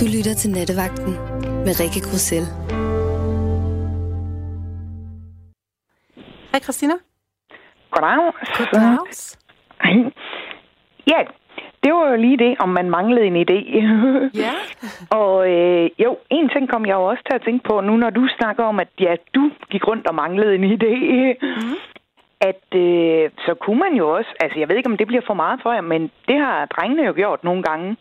Du lytter til Nattevagten med Rikke Grussel. Hej Christina. Goddag. Goddag. Ja, det var jo lige det, om man manglede en idé. Ja. og øh, jo, en ting kom jeg jo også til at tænke på, nu når du snakker om, at ja, du gik rundt og manglede en idé. Mm. At øh, så kunne man jo også, altså jeg ved ikke, om det bliver for meget for jer, men det har drengene jo gjort nogle gange.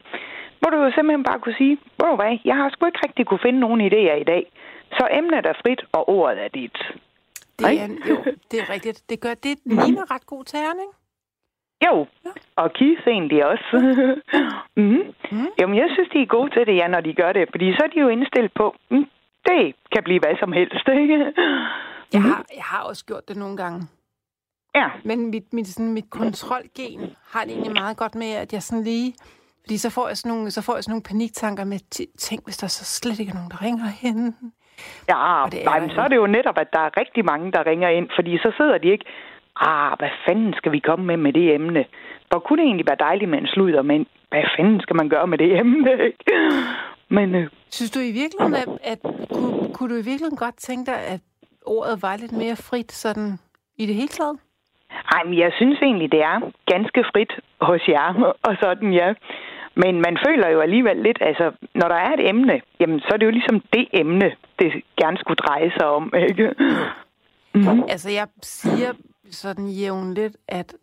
Hvor du jo simpelthen bare kunne sige, hvor hvad, jeg har sgu ikke rigtig kunne finde nogen idéer i dag. Så emnet er frit, og ordet er dit. Det er, jo, det er rigtigt. Det gør det ligner ret god terning. Jo, og Keith egentlig også. mm. Mm. Jamen, jeg synes, de er gode til det, ja, når de gør det. Fordi så er de jo indstillet på, mm, det kan blive hvad som helst, ikke? Jeg har, jeg har også gjort det nogle gange. Ja. Men mit, mit, sådan, mit kontrolgen har det egentlig meget godt med, at jeg sådan lige... Fordi så får jeg sådan nogle, så får jeg sådan nogle paniktanker med, "T- tænk, hvis der så slet ikke er nogen, der ringer hen. Ja, det er nej, men så er det jo netop, at der er rigtig mange, der ringer ind, fordi så sidder de ikke, ah, hvad fanden skal vi komme med med det emne? Hvor kunne det egentlig være dejligt med en sludder, men hvad fanden skal man gøre med det emne, ikke? Men øh, Synes du i virkeligheden, at, at kunne, kunne du i virkeligheden godt tænke dig, at ordet var lidt mere frit sådan i det hele taget? Ej, men jeg synes egentlig, det er ganske frit hos jer, og sådan, ja. Men man føler jo alligevel lidt, altså, når der er et emne, jamen, så er det jo ligesom det emne, det gerne skulle dreje sig om, ikke? Mm-hmm. Altså, jeg siger sådan jævnligt, at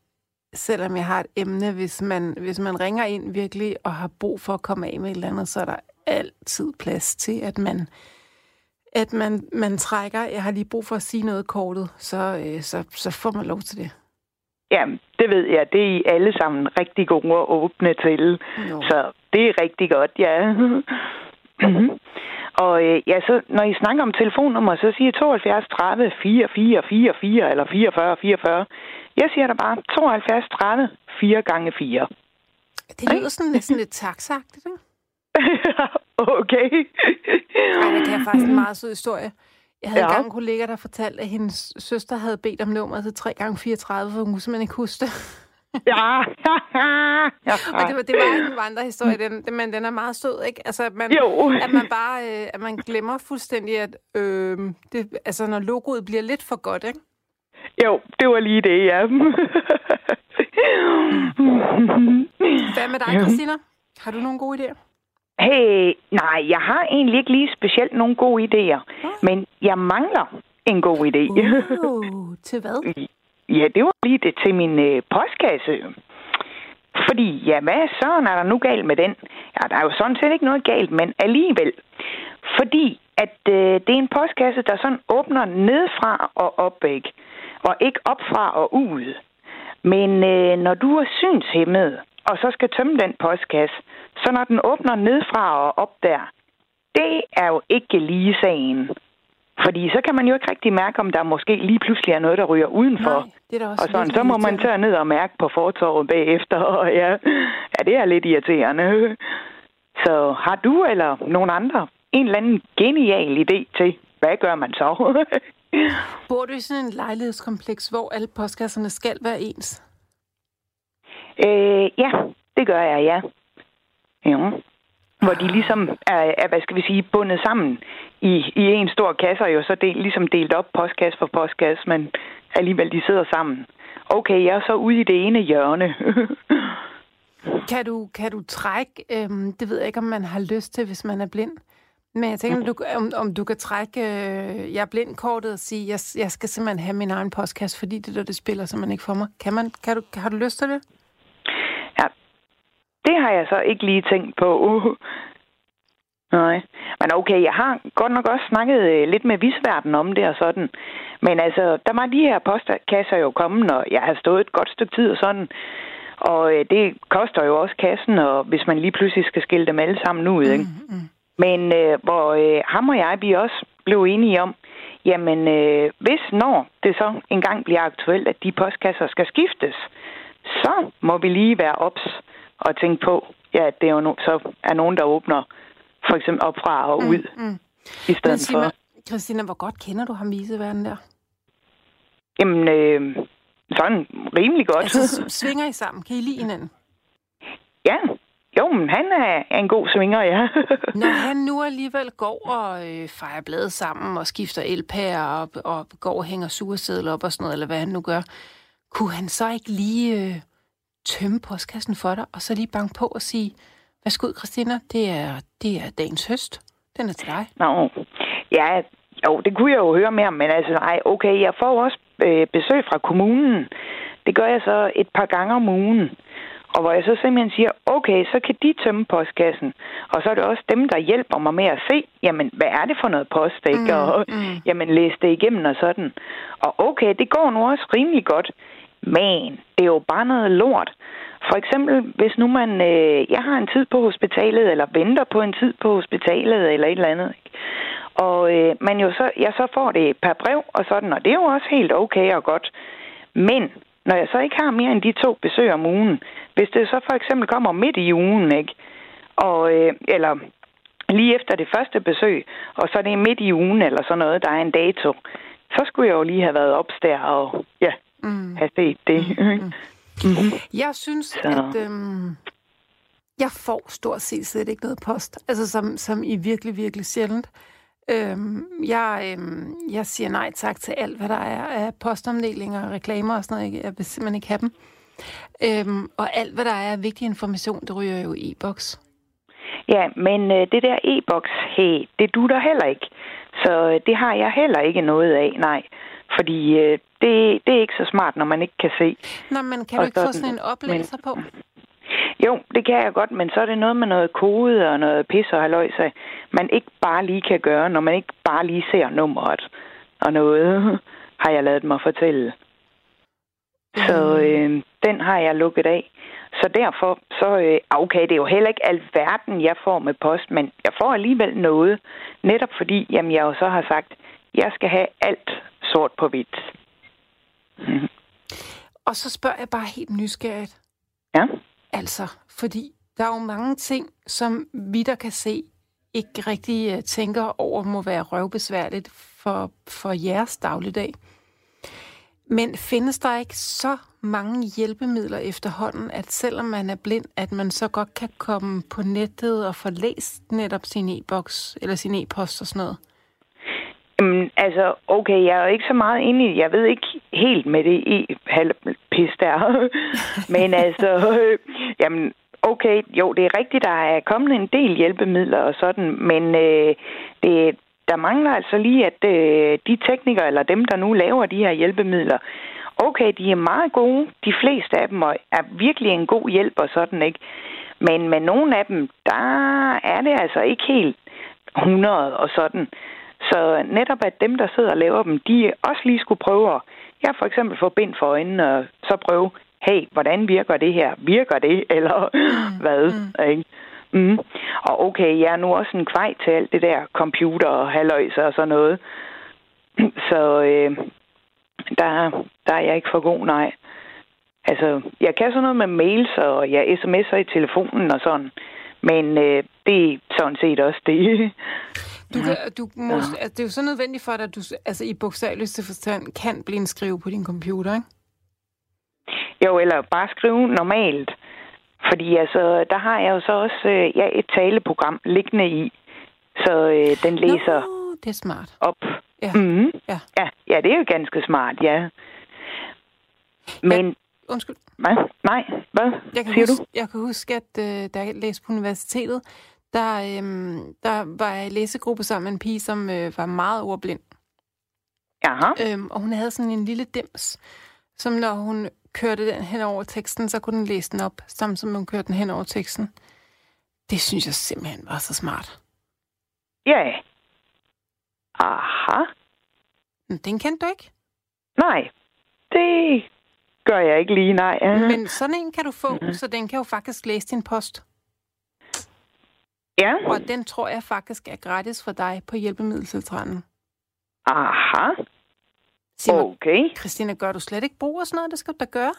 selvom jeg har et emne, hvis man, hvis man ringer ind virkelig og har brug for at komme af med et eller andet, så er der altid plads til, at man, at man, man trækker. Jeg har lige brug for at sige noget kortet, så, øh, så, så får man lov til det. Ja, det ved jeg. Det er I alle sammen rigtig gode og åbne til. Jo. Så det er rigtig godt, ja. Mhm. og øh, ja, så når I snakker om telefonnummer, så siger I 72 30 44 44 eller 44 44. Jeg siger da bare 72 30 4 gange 4. Det lyder sådan sådan lidt taksagtigt, ikke? okay. Ej, kan jeg faktisk en meget sød historie. Jeg havde ja. Ja. engang en kollega, der fortalte, at hendes søster havde bedt om nummeret til 3x34, for hun kunne simpelthen ikke huske det. ja. Og det var, det var en vandrehistorie, den, men den er meget sød, ikke? Altså, at man, Jo. at man bare øh, at man glemmer fuldstændig, at øh, det, altså, når logoet bliver lidt for godt, ikke? jo, det var lige det, ja. Hvad med dig, Ja. Christina? Har du nogle gode idéer? Hey, nej, jeg har egentlig ikke lige specielt nogle gode idéer, men jeg mangler en god idé. Uh, til hvad? Ja, det var lige det til min øh, postkasse. Fordi, ja, hvad søren er der nu galt med den? Ja, der er jo sådan set ikke noget galt, men alligevel. Fordi, at øh, det er en postkasse, der sådan åbner nedfra og op, ikke? Og ikke opfra og ud. Men øh, når du er synshæmmet, og så skal tømme den postkasse, så når den åbner nedfra og op der, det er jo ikke lige sagen. Fordi så kan man jo ikke rigtig mærke, om der måske lige pludselig er noget, der ryger udenfor. Nej, det er da også Og sådan, så må man tage ned og mærke på fortorvet bagefter, og ja, ja, det er lidt irriterende. Så har du eller nogen andre en eller anden genial idé til, hvad gør man så? Bor du i sådan en lejlighedskompleks, hvor alle postkasserne skal være ens? Øh, ja, det gør jeg, ja. Jo. Hvor de ligesom er, er, hvad skal vi sige, bundet sammen i, i en stor kasse, og jo så del, ligesom delt op postkasse for postkasse, men alligevel de sidder sammen. Okay, jeg er så ude i det ene hjørne. Kan du, kan du trække, øhm, det ved jeg ikke, om man har lyst til, hvis man er blind, men jeg tænker, du, om, om du kan trække øh, jeg er blind-kortet og sige, jeg, jeg skal simpelthen have min egen postkasse, fordi det der, det spiller simpelthen ikke for mig. Kan man, kan du, har du lyst til det? Det har jeg så ikke lige tænkt på. Nej. Men okay, jeg har godt nok også snakket øh, lidt med visverden om det og sådan. Men altså, der var de her postkasser jo kommet, og jeg har stået et godt stykke tid og sådan. Og øh, det koster jo også kassen, og hvis man lige pludselig skal skille dem alle sammen ud, ikke? Mm. Men øh, hvor øh, ham og jeg, vi også blev enige om, jamen øh, hvis når det så engang bliver aktuelt, at de postkasser skal skiftes, så må vi lige være ops og tænke på, ja, at det er jo no- så er nogen, der åbner for eksempel op fra og ud, Mm. i stedet sig for... Christina, hvor godt kender du ham viseverden der? Jamen, øh, sådan rimelig godt. Altså, svinger I sammen? Kan I lide hinanden? ja, jo, men han er, en god svinger, ja. Når han nu alligevel går og øh, fejrer bladet sammen og skifter elpærer og, og går og hænger suresedler op og sådan noget, eller hvad han nu gør, kunne han så ikke lige øh, tømme postkassen for dig, og så lige banke på og sige, værsgo Christina, det er, det er dagens høst. Den er til dig. Nå, ja, jo, det kunne jeg jo høre mere, men altså, nej, okay, jeg får også øh, besøg fra kommunen. Det gør jeg så et par gange om ugen. Og hvor jeg så simpelthen siger, okay, så kan de tømme postkassen. Og så er det også dem, der hjælper mig med at se, jamen, hvad er det for noget post, ikke? Mm, og mm. jamen, læse det igennem og sådan. Og okay, det går nu også rimelig godt. Men det er jo bare noget lort. For eksempel, hvis nu man, øh, jeg har en tid på hospitalet, eller venter på en tid på hospitalet, eller et eller andet, ikke? og øh, man jo så, jeg så får det per brev og sådan, og det er jo også helt okay og godt. Men når jeg så ikke har mere end de to besøg om ugen, hvis det så for eksempel kommer midt i ugen, ikke? Og, øh, eller lige efter det første besøg, og så er det midt i ugen eller sådan noget, der er en dato, så skulle jeg jo lige have været opstær og ja, mm. have set det. Mm. Mm-hmm. Jeg synes, så. at øhm, jeg får stort set slet ikke noget post. Altså som, som i virkelig, virkelig sjældent. Øhm, jeg, øhm, jeg siger nej tak til alt, hvad der er af postomdelinger og reklamer og sådan noget. Jeg vil simpelthen ikke have dem. Øhm, og alt, hvad der er af vigtig information, det ryger jo i e-boks. Ja, men øh, det der e-boks, hey, det du der heller ikke. Så øh, det har jeg heller ikke noget af, nej. Fordi øh, det, det er ikke så smart, når man ikke kan se. Nå, men kan du ikke sådan, få sådan en oplæser men, på? Jo, det kan jeg godt, men så er det noget med noget kode og noget pis og haløjse, man ikke bare lige kan gøre, når man ikke bare lige ser nummeret og noget, har jeg lavet mig fortælle. Så øh, den har jeg lukket af. Så derfor, så øh, okay, det er jo heller ikke alverden, jeg får med post, men jeg får alligevel noget, netop fordi, jamen, jeg jo så har sagt, jeg skal have alt sort på hvidt. Mm. Og så spørger jeg bare helt nysgerrigt. Ja? Altså, fordi der er jo mange ting, som vi der kan se, ikke rigtig uh, tænker over, må være røvbesværligt for, for jeres dagligdag. Men findes der ikke så mange hjælpemidler efterhånden, at selvom man er blind, at man så godt kan komme på nettet og få læst netop sin e-boks eller sin e-post og sådan noget? Jamen, altså, okay, jeg er jo ikke så meget inde i Jeg ved ikke helt med det e-pis der. Men altså, øh, jamen, okay, jo, det er rigtigt, der er kommet en del hjælpemidler og sådan, men øh, det, der mangler altså lige, at øh, de teknikere, eller dem, der nu laver de her hjælpemidler, okay, de er meget gode. De fleste af dem er virkelig en god hjælp og sådan, ikke? Men med nogle af dem, der er det altså ikke helt 100 og sådan. Så netop at dem, der sidder og laver dem, de også lige skulle prøve at, jeg for eksempel få bind for øjnene, og så prøve, hey, hvordan virker det her? Virker det? Eller mm. hvad? Mm. Ikke? Mm. Og okay, jeg er nu også en kvej til alt det der computer og halvøjser og sådan noget. Så øh, der, der er jeg ikke for god, nej. Altså, jeg kan sådan noget med mails, og jeg sms'er i telefonen og sådan. Men øh, det er sådan set også det. Du kan, du må, ja. altså, det er jo så nødvendigt for dig, at du altså, i bogstaveligste forstand kan blive en skrive på din computer, ikke? Jo, eller bare skrive normalt. Fordi altså, der har jeg jo så også øh, ja, et taleprogram liggende i, så øh, den læser Nå, det er smart. op. Ja. Mm-hmm. Ja. ja. Ja, det er jo ganske smart, ja. Men... Ja, undskyld. Hvad? Nej, hvad jeg kan siger huske, du? Jeg kan huske, at øh, da jeg læste på universitetet, der, øhm, der var jeg i læsegruppe sammen med en pige, som øh, var meget ordblind. Jaha. Øhm, og hun havde sådan en lille dims, som når hun kørte den hen over teksten, så kunne den læse den op, samt som hun kørte den hen over teksten. Det synes jeg simpelthen var så smart. Ja. Yeah. Aha. Men den kendte du ikke? Nej, det gør jeg ikke lige, nej. Men sådan en kan du få, mm-hmm. så den kan jo faktisk læse din post. Ja. Og den tror jeg faktisk er gratis for dig på hjælpemiddelcentralen. Aha. Sig mig, Okay. Christina, gør du slet ikke brug af sådan noget? Det skal du da gøre.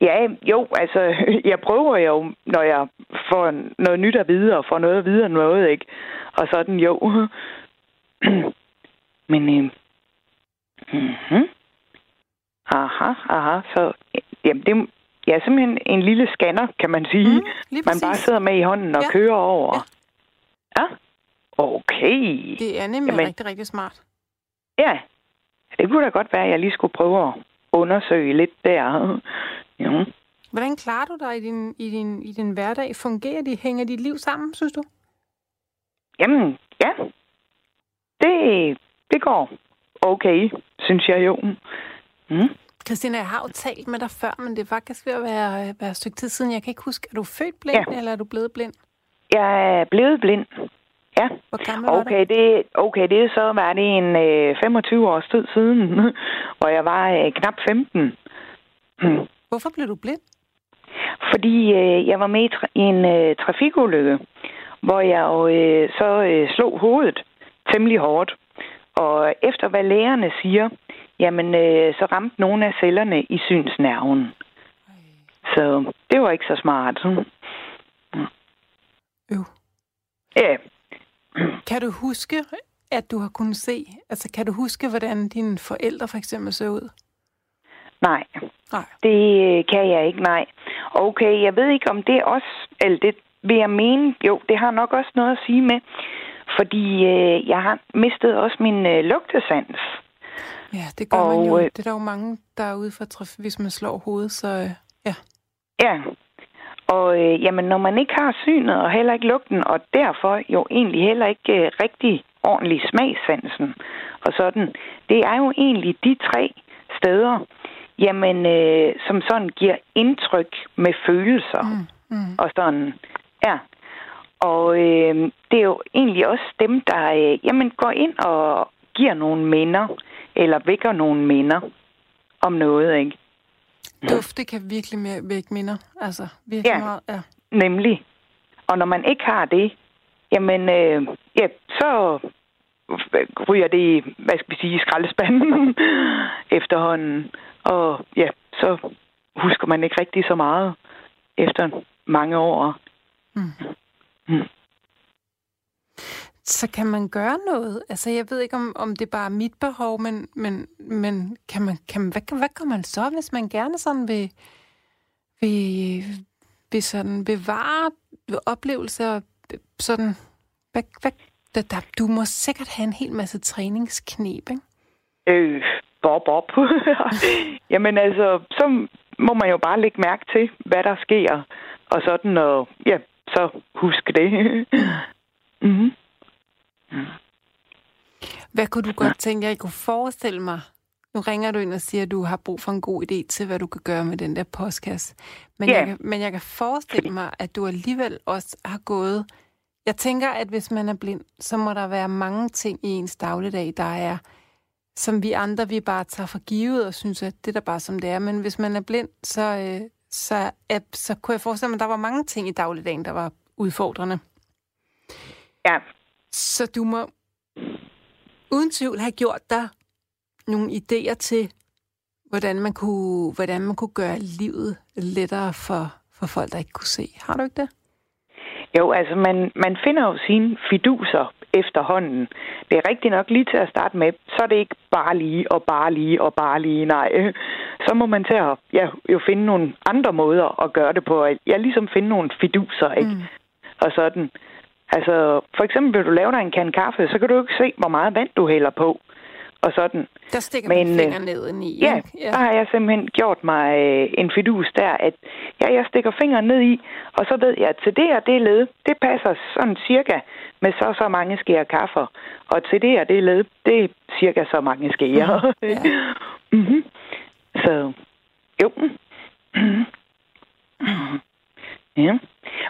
Ja, jo, altså, jeg prøver jo, når jeg får noget nyt at vide, og får noget at vide noget, ikke? Og sådan, jo. Men, øh, mm-hmm. aha, aha, så, jamen, det, ja, simpelthen en lille scanner, kan man sige. Mm, man bare sidder med i hånden og Ja. kører over. Ja. Ja. Okay. Det er nemlig Jamen. rigtig, rigtig smart. Ja. Det kunne da godt være, at jeg lige skulle prøve at undersøge lidt der. Ja. Hvordan klarer du dig i din, i din, i din hverdag? Fungerer de? Hænger dit liv sammen, synes du? Jamen, ja. Det, det går okay, synes jeg jo. Mm. Christina, jeg har jo talt med dig før, men det er faktisk ved at være, være et stykke tid siden. Jeg kan ikke huske, er du født blind, Ja. eller er du blevet blind? Jeg er blevet blind. Ja. Hvor gammel var? Okay, det, okay, det er så var det en øh, 25 års tid siden, hvor jeg var øh, knap 15. Mm. Hvorfor blev du blind? Fordi øh, jeg var med i, tra- en øh, trafikulykke, hvor jeg jo øh, så øh, slog hovedet temmelig hårdt. Og efter hvad lægerne siger, jamen øh, så ramte nogle af cellerne i synsnerven. Så det var ikke så smart. Øv. Ja, Kan du huske, at du har kunnet se, altså kan du huske, hvordan dine forældre for eksempel så ud? nej. Nej. Det øh, kan jeg ikke, nej. Okay, jeg ved ikke, om det også, eller det vil jeg mene, jo, det har nok også noget at sige med, fordi øh, jeg har mistet også min øh, lugtesans. Ja, det gør Og, man jo. øh, Det er der jo mange, der er ude for, traf- hvis man slår hovedet, så øh, ja. Ja, og øh, jamen, når man ikke har synet og heller ikke lugten, og derfor jo egentlig heller ikke øh, rigtig ordentlig smagssansen og sådan, det er jo egentlig de tre steder, jamen, øh, som sådan giver indtryk med følelser Mm, mm. og sådan. Ja. Og øh, det er jo egentlig også dem, der øh, jamen, går ind og giver nogle minder, eller vækker nogle minder om noget, ikke? Dufte kan virkelig mere vække minder. Altså, virkelig Ja. meget. Ja. Nemlig. Og når man ikke har det, jamen, øh, ja, så ryger det i, hvad skal vi sige, skraldespanden efterhånden. Og ja, så husker man ikke rigtig så meget efter mange år. Mm. Mm. Så kan man gøre noget? Altså, jeg ved ikke, om, om det bare er mit behov, men, men, men kan man, kan man, hvad, kan- hvad gør man så, hvis man gerne sådan vil, vil, vil sådan bevare oplevelser? Sådan, hvad, hvad, der, der, du må sikkert have en hel masse træningsknep, ikke? Øh, bob, bob. jamen altså, så må man jo bare lægge mærke til, hvad der sker. Og sådan, og ja, så husk det. mm-hmm. Hvad kunne du godt tænke, jeg kunne forestille mig? Nu ringer du ind og siger, at du har brug for en god idé til, hvad du kan gøre med den der postkasse. Men, Ja. jeg, kan, men jeg kan forestille mig, at du alligevel også har gået... Jeg tænker, at hvis man er blind, så må der være mange ting i ens dagligdag, der er, som vi andre, vi bare tager for givet og synes, at det er bare som det er. Men hvis man er blind, så, øh, så, er, så kunne jeg forestille mig, at der var mange ting i dagligdagen, der var udfordrende. Ja, Så du må uden tvivl have gjort dig nogle idéer til, hvordan man kunne, hvordan man kunne gøre livet lettere for, for folk, der ikke kunne se. Har du ikke det? Jo, altså man, man finder jo sine fiduser efterhånden. Det er rigtigt nok lige til at starte med, så er det ikke bare lige og bare lige og bare lige, nej. Så må man til at ja, jo finde nogle andre måder at gøre det på. Ja, ligesom finde nogle fiduser, ikke? Mm. Og sådan. Altså, for eksempel vil du lave dig en kan kaffe, så kan du ikke se, hvor meget vand du hælder på. Og sådan. Der stikker Men, man øh, fingeren ned i. Ja, ja, der har jeg simpelthen gjort mig øh, en fidus der, at ja, jeg stikker fingeren ned i, og så ved jeg, at til det og det led, det passer sådan cirka med så så mange skeer kaffe. Og til det og det led, det er cirka så mange skeer. Ja. mm-hmm. Så jo. Ja.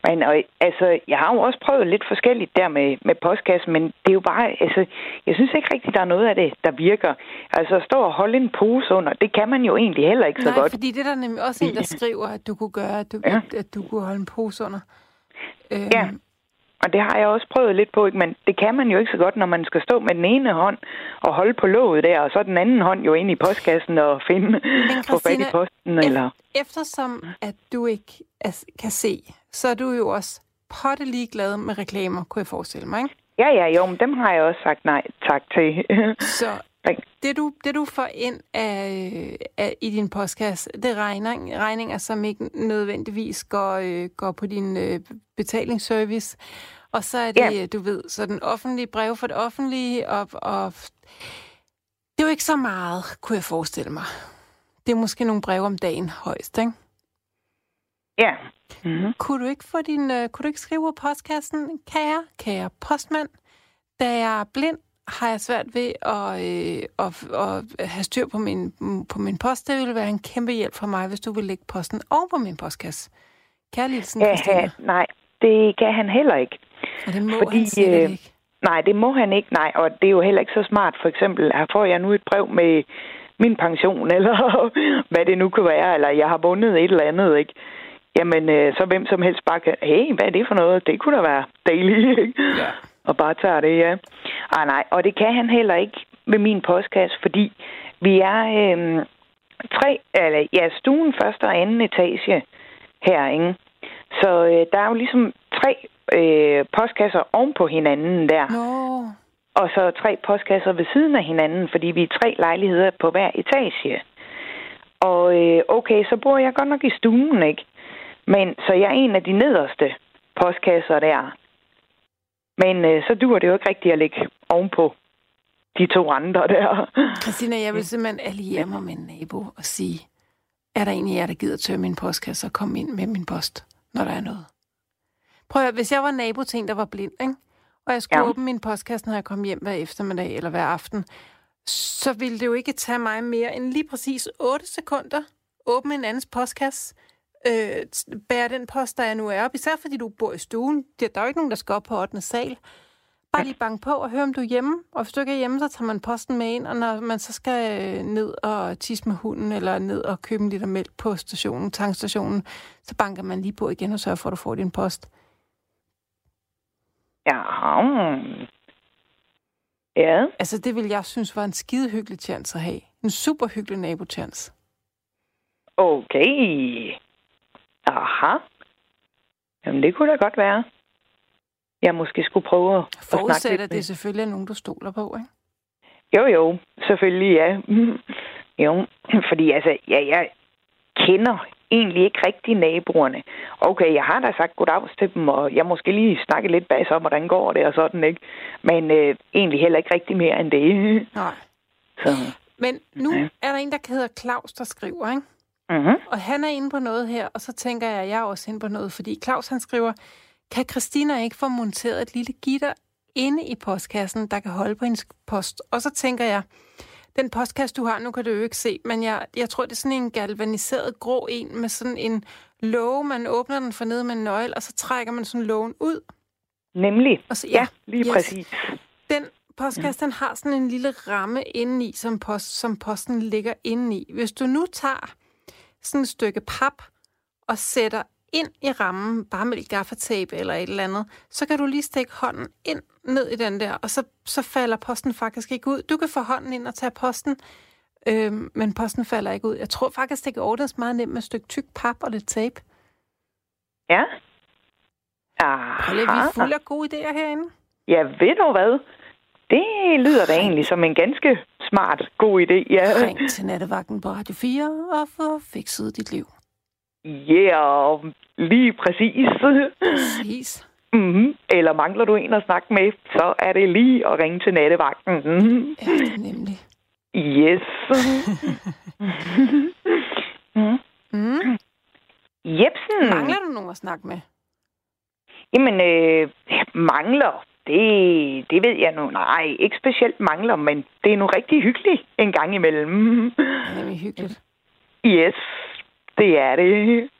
Men og, altså, jeg har jo også prøvet lidt forskelligt der med, med postkassen, men det er jo bare, altså, jeg synes ikke rigtigt, der er noget af det, der virker. Altså, at stå og holde en pose under, det kan man jo egentlig heller ikke så Nej, godt. fordi det er der nemlig også en, der skriver, at du kunne gøre, at du, Ja. at, at du kunne holde en pose under. Øhm, Ja. Og det har jeg også prøvet lidt på, ikke? men det kan man jo ikke så godt, når man skal stå med den ene hånd og holde på låget der, og så den anden hånd jo ind i postkassen og finde, få fat i posten. Eller... Eftersom at du ikke kan se, så er du jo også pottelig glad med reklamer, kunne jeg forestille mig. Ikke? Ja, ja, jo, men dem har jeg også sagt nej tak til. Så Det du, det, du får ind af, af, i din postkasse, det er regning, regninger, som ikke nødvendigvis går, øh, går på din øh, betalingsservice. Og så er det, ja. du ved, så den offentlige brev for det offentlige, og, og det er jo ikke så meget, kunne jeg forestille mig. Det er måske nogle breve om dagen højst, ikke? Ja. Mm-hmm. Kunne du ikke få din, uh, kunne du ikke skrive på postkassen, kære, kære postmand, da jeg er blind, har jeg svært ved at, øh, at, at have styr på min, på min post. Det ville være en kæmpe hjælp for mig, hvis du ville lægge posten oven på min postkasse. Kærligheden, ja, Nej, det kan han heller ikke. Og det må Fordi, han sikkert øh, ikke. Nej, det må han ikke, nej. Og det er jo heller ikke så smart. For eksempel, her får jeg nu et brev med min pension, eller hvad det nu kan være, eller jeg har vundet et eller andet, ikke? Jamen, øh, så hvem som helst bare kan, hey, hvad er det for noget? Det kunne da være dejligt, ikke? Ja. Og bare tager det, ja. Ah, nej, og det kan han heller ikke med min postkasse, fordi vi er øh, tre, eller ja, stuen første og anden etage her, ikke? Så øh, der er jo ligesom tre øh, postkasser oven på hinanden der. No. Og så tre postkasser ved siden af hinanden, fordi vi er tre lejligheder på hver etage. Og øh, okay, så bor jeg godt nok i stuen, ikke? Men så jeg er en af de nederste postkasser der. Men øh, så duer det jo ikke rigtigt at ligge ovenpå de to andre der. Christina, jeg vil simpelthen alliere mig med en nabo og sige, er der en af jer, der gider tørre min postkasse og komme ind med min post, når der er noget? Prøv at hvis jeg var nabo til en, der var blind, ikke? og jeg skulle ja. åbne min postkasse, når jeg kom hjem hver eftermiddag eller hver aften, så ville det jo ikke tage mig mere end lige præcis 8 sekunder åbne en andens postkasse, øh, bære den post, der jeg nu er op, især fordi du bor i stuen. Der er jo ikke nogen, der skal op på 8. sal. Bare lige banke på og høre, om du er hjemme. Og hvis du ikke er hjemme, så tager man posten med ind, og når man så skal øh, ned og tisse med hunden, eller ned og købe en liter mælk på stationen, tankstationen, så banker man lige på igen og sørger for, at du får din post. Ja. Ja. Altså, det vil jeg synes var en skide hyggelig chance at have. En super hyggelig nabotjans. Okay. Aha. Jamen, det kunne da godt være. Jeg måske skulle prøve at Forudsætte, at det selvfølgelig er nogen, du stoler på, ikke? Jo, jo. Selvfølgelig, ja. jo, fordi altså, ja, jeg kender egentlig ikke rigtig naboerne. Okay, jeg har da sagt goddag til dem, og jeg måske lige snakke lidt bag om, hvordan går det og sådan, ikke? Men øh, egentlig heller ikke rigtig mere end det. Nej. Så. Men nu ja. er der en, der hedder Claus, der skriver, ikke? Mm-hmm. Og han er inde på noget her, og så tænker jeg, at jeg er også inde på noget, fordi Claus han skriver, kan Christina ikke få monteret et lille gitter inde i postkassen, der kan holde på hendes post? Og så tænker jeg, den postkasse, du har, nu kan du jo ikke se, men jeg, jeg tror, det er sådan en galvaniseret grå en med sådan en låge. Man åbner den for nede med en nøgle, og så trækker man sådan lågen ud. Nemlig. Og så, ja, ja, lige yes. præcis. Den postkasse, den har sådan en lille ramme indeni, som, post, som posten ligger indeni. Hvis du nu tager sådan et stykke pap og sætter ind i rammen, bare med lidt gaffatape eller et eller andet, så kan du lige stikke hånden ind ned i den der, og så, så falder posten faktisk ikke ud. Du kan få hånden ind og tage posten, øh, men posten falder ikke ud. Jeg tror faktisk, det kan ordnes meget nemt med et stykke tyk pap og lidt tape. Ja. Aha. vi er fulde af gode idéer herinde. Ja, ved du hvad? Det lyder da egentlig som en ganske smart, god idé. Ja. Ring til nattevagten på Radio 4 og få fikset dit liv. Ja, yeah, lige præcis. Præcis. Mm-hmm. Eller mangler du en at snakke med, så er det lige at ringe til nattevagten. Mm-hmm. Ja, det er nemlig. Yes. mm. Mm. Jepsen. Mangler du nogen at snakke med? Jamen, øh, mangler. Det, det ved jeg nu. Nej, ikke specielt mangler, men det er nu rigtig hyggeligt en gang imellem. Det er hyggeligt. Yes, det er det.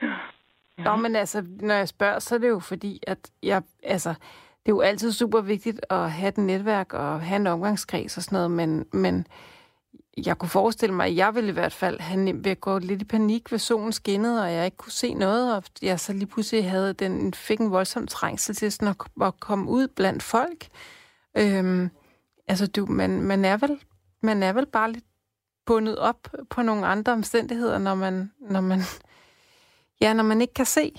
Nå, men altså, når jeg spørger, så er det jo fordi, at jeg, altså, det er jo altid super vigtigt at have et netværk og have en omgangskreds og sådan noget, men, men jeg kunne forestille mig, at jeg ville i hvert fald have nemt ved at gå lidt i panik, hvis solen skinnede, og jeg ikke kunne se noget, og jeg så lige pludselig havde den, fik en voldsom trængsel til sådan at, at komme ud blandt folk. Øhm, altså, du, man, man, er vel, man er vel bare lidt bundet op på nogle andre omstændigheder, når man, når man, ja, når man ikke kan se.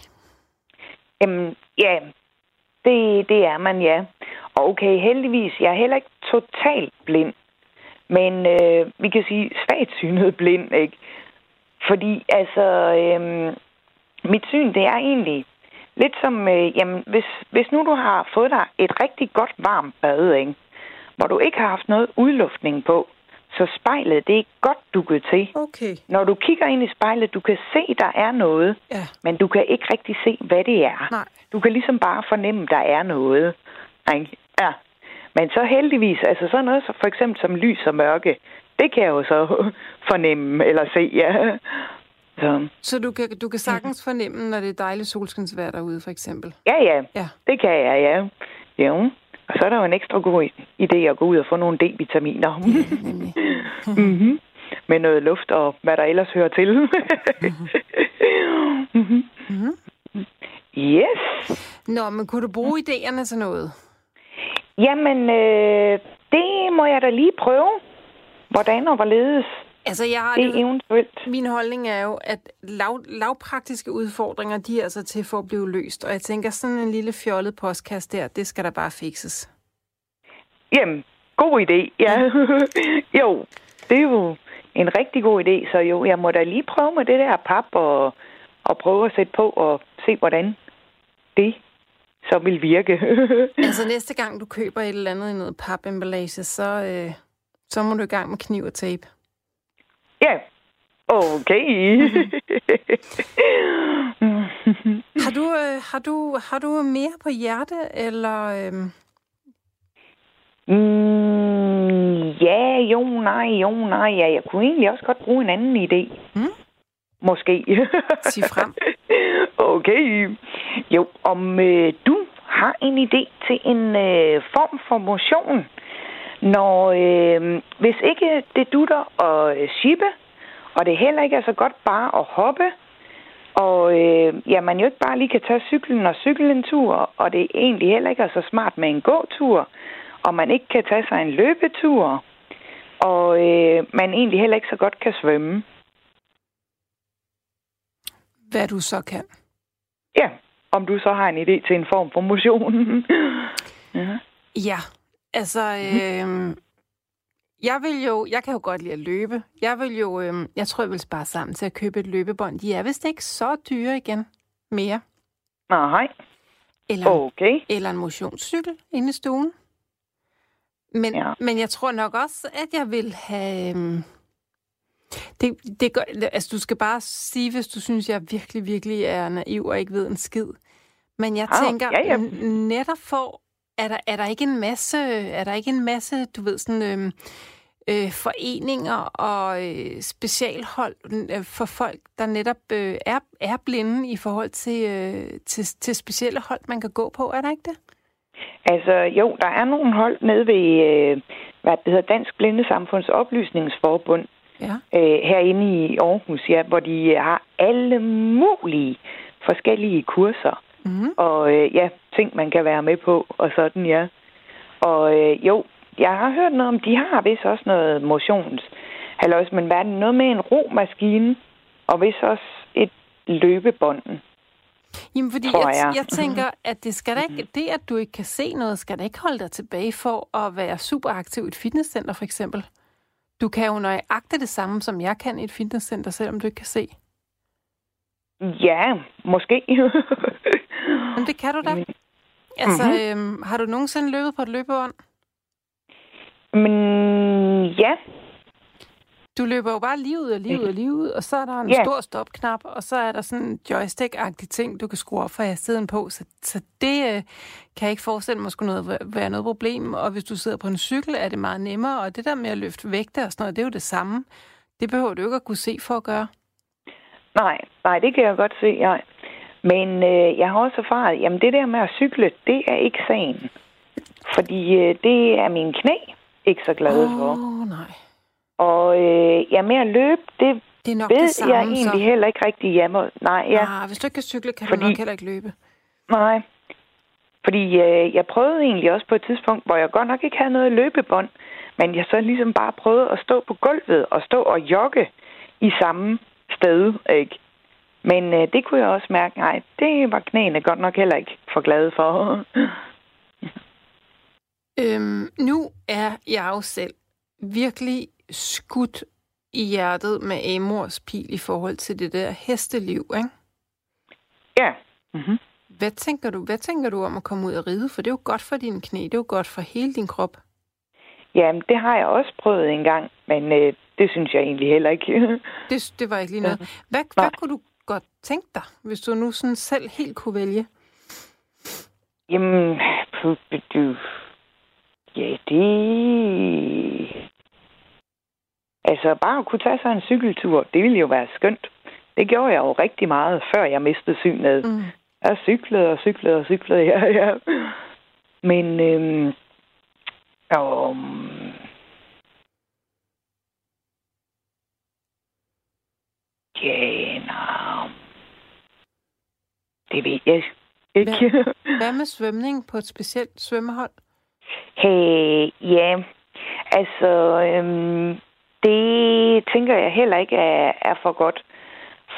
Øhm, ja, det, det er man, ja. Og okay, heldigvis, jeg er heller ikke totalt blind. Men øh, vi kan sige svagt synet blind, ikke? Fordi altså, øh, mit syn, det er egentlig lidt som, øh, jamen, hvis, hvis nu du har fået dig et rigtig godt varmt bad, ikke? hvor du ikke har haft noget udluftning på, så spejlet, det er godt dukket til. Okay. Når du kigger ind i spejlet, du kan se, der er noget, Ja. men du kan ikke rigtig se, hvad det er. Nej. Du kan ligesom bare fornemme, der er noget. Ikke? Ja. Men så heldigvis, altså sådan noget for eksempel som lys og mørke, det kan jeg jo så fornemme eller se, ja. Så, Så du kan, du kan sagtens fornemme, når det er dejligt solskinsvejr derude, for eksempel. ja, ja, Ja. det kan jeg, ja. Jo. Og så er der jo en ekstra god idé at gå ud og få nogle D-vitaminer. Nemlig. mm-hmm. Med noget luft og hvad der ellers hører til. mm-hmm. Mhm. Yes. Nå, men kunne du bruge idéerne til noget? Jamen, øh, det må jeg da lige prøve. Hvordan og hvorledes Altså, jeg har det det, eventuelt. min holdning er jo, at lav, lavpraktiske udfordringer, de er altså til for at blive løst. Og jeg tænker, sådan en lille fjollet postkast der, det skal der bare fikses. Jamen, god idé, ja. jo, det er jo en rigtig god idé, så jo, jeg må da lige prøve med det der pap og, og prøve at sætte på og se, hvordan det så vil virke. Altså, næste gang du køber et eller andet i noget papemballage, så, øh, så må du i gang med kniv og tape. ja, okay. Har du, øh, har du, har du mere på hjerte, eller... Øh, mm, ja, jo, nej, jo, nej, ja. Jeg kunne egentlig også godt bruge en anden idé. Mm. Måske. Sig frem. Okay. Jo, om øh, du har en idé til en øh, form for motion, når øh, hvis ikke det dutter og øh, shippe, og det heller ikke er så godt bare at hoppe, og øh, ja, man jo ikke bare lige kan tage cyklen og cykle en tur, og det egentlig heller ikke er så smart med en gåtur, og man ikke kan tage sig en løbetur, og øh, man egentlig heller ikke så godt kan svømme. Hvad du så kan. Ja, om du så har en idé til en form for motion. ja. Ja, altså... Øh, jeg vil jo, jeg kan jo godt lide at løbe. Jeg vil jo, øh, jeg tror, jeg vil spare sammen til at købe et løbebånd. De er vist ikke så dyre igen mere. Nej, Eller, okay. eller en motionscykel inde i stuen. Men, Ja. men jeg tror nok også, at jeg vil have... øhm, Det, det gør, altså, du skal bare sige, hvis du synes, jeg virkelig, virkelig er naiv og ikke ved en skid. Men jeg Ah, tænker, ja, ja. netop for, er der, er der ikke en masse, er der ikke en masse, du ved, sådan, øhm, øh, foreninger og øh, specialhold øh, for folk, der netop øh, er, er blinde i forhold til, øh, til, til specielle hold, man kan gå på, er der ikke det? Altså, jo, der er nogle hold nede ved, øh, hvad det hedder, Dansk Blindesamfunds Oplysningsforbund, Ja. øh, herinde i Aarhus, ja, hvor de øh, har alle mulige forskellige kurser. Mm-hmm. Og øh, ja, ting, man kan være med på, og sådan, ja. Og øh, jo, jeg har hørt noget om, de har vist også noget motions. Halløjs, men hvad er det? Noget med en romaskine, og vist også et løbebånd. Jamen, fordi tror jeg, jeg. jeg tænker, at det skal da ikke, det, at du ikke kan se noget, skal da ikke holde dig tilbage for at være super aktiv i et fitnesscenter, for eksempel. Du kan jo nøjagtigt det samme, som jeg kan i et fitnesscenter, selvom du ikke kan se. Ja, måske. Men det kan du da. Altså, mm-hmm. øhm, har du nogensinde løbet på et løbebånd? men ja, Du løber jo bare lige ud og lige ud og ud, og så er der en Ja. stor stopknap, og så er der sådan en joystick-agtig ting, du kan skrue op for hastigheden på. Så, så det øh, kan jeg ikke forestille mig skulle noget, være noget problem. Og hvis du sidder på en cykel, er det meget nemmere. Og det der med at løfte vægte og sådan noget, det er jo det samme. Det behøver du ikke at kunne se for at gøre. nej, nej, det kan jeg godt se, ja. Men øh, jeg har også erfaret, jamen det der med at cykle, det er ikke sagen. Fordi øh, det er min knæ ikke så glad for. Åh, oh, nej. Og øh, ja, med at løbe, det Det er nok ved det samme, jeg egentlig så. heller ikke rigtig hjemme. Nej, ja. Ah, hvis du ikke kan cykle, kan Fordi- du nok heller ikke løbe. Nej. Fordi øh, jeg prøvede egentlig også på et tidspunkt, hvor jeg godt nok ikke havde noget løbebånd, men jeg så ligesom bare prøvede at stå på gulvet og stå og jogge i samme sted, ikke? Men øh, det kunne jeg også mærke, nej, det var knæene godt nok heller ikke for glade for. Øhm, nu er jeg jo selv virkelig skudt i hjertet med Amors pil i forhold til det der hesteliv, ikke? Ja. Mm-hmm. Hvad tænker du, hvad tænker du om at komme ud og ride? For det er jo godt for dine knæ, det er jo godt for hele din krop. Jamen, det har jeg også prøvet en gang, men øh, det synes jeg egentlig heller ikke. det, det var ikke lige noget. Hvad, hvad kunne du godt tænke dig, hvis du nu sådan selv helt kunne vælge? Jamen. Ja, det... Altså, bare at kunne tage sig en cykeltur, det ville jo være skønt. Det gjorde jeg jo rigtig meget, før jeg mistede synet. Mm. Jeg cyklede og cyklede og cyklede, ja, ja. Men, øhm, um, ja, no. det ved jeg ikke. Hvad, hvad med svømning på et specielt svømmehold? Hey, ja, altså, øhm, det tænker jeg heller ikke er, er for godt.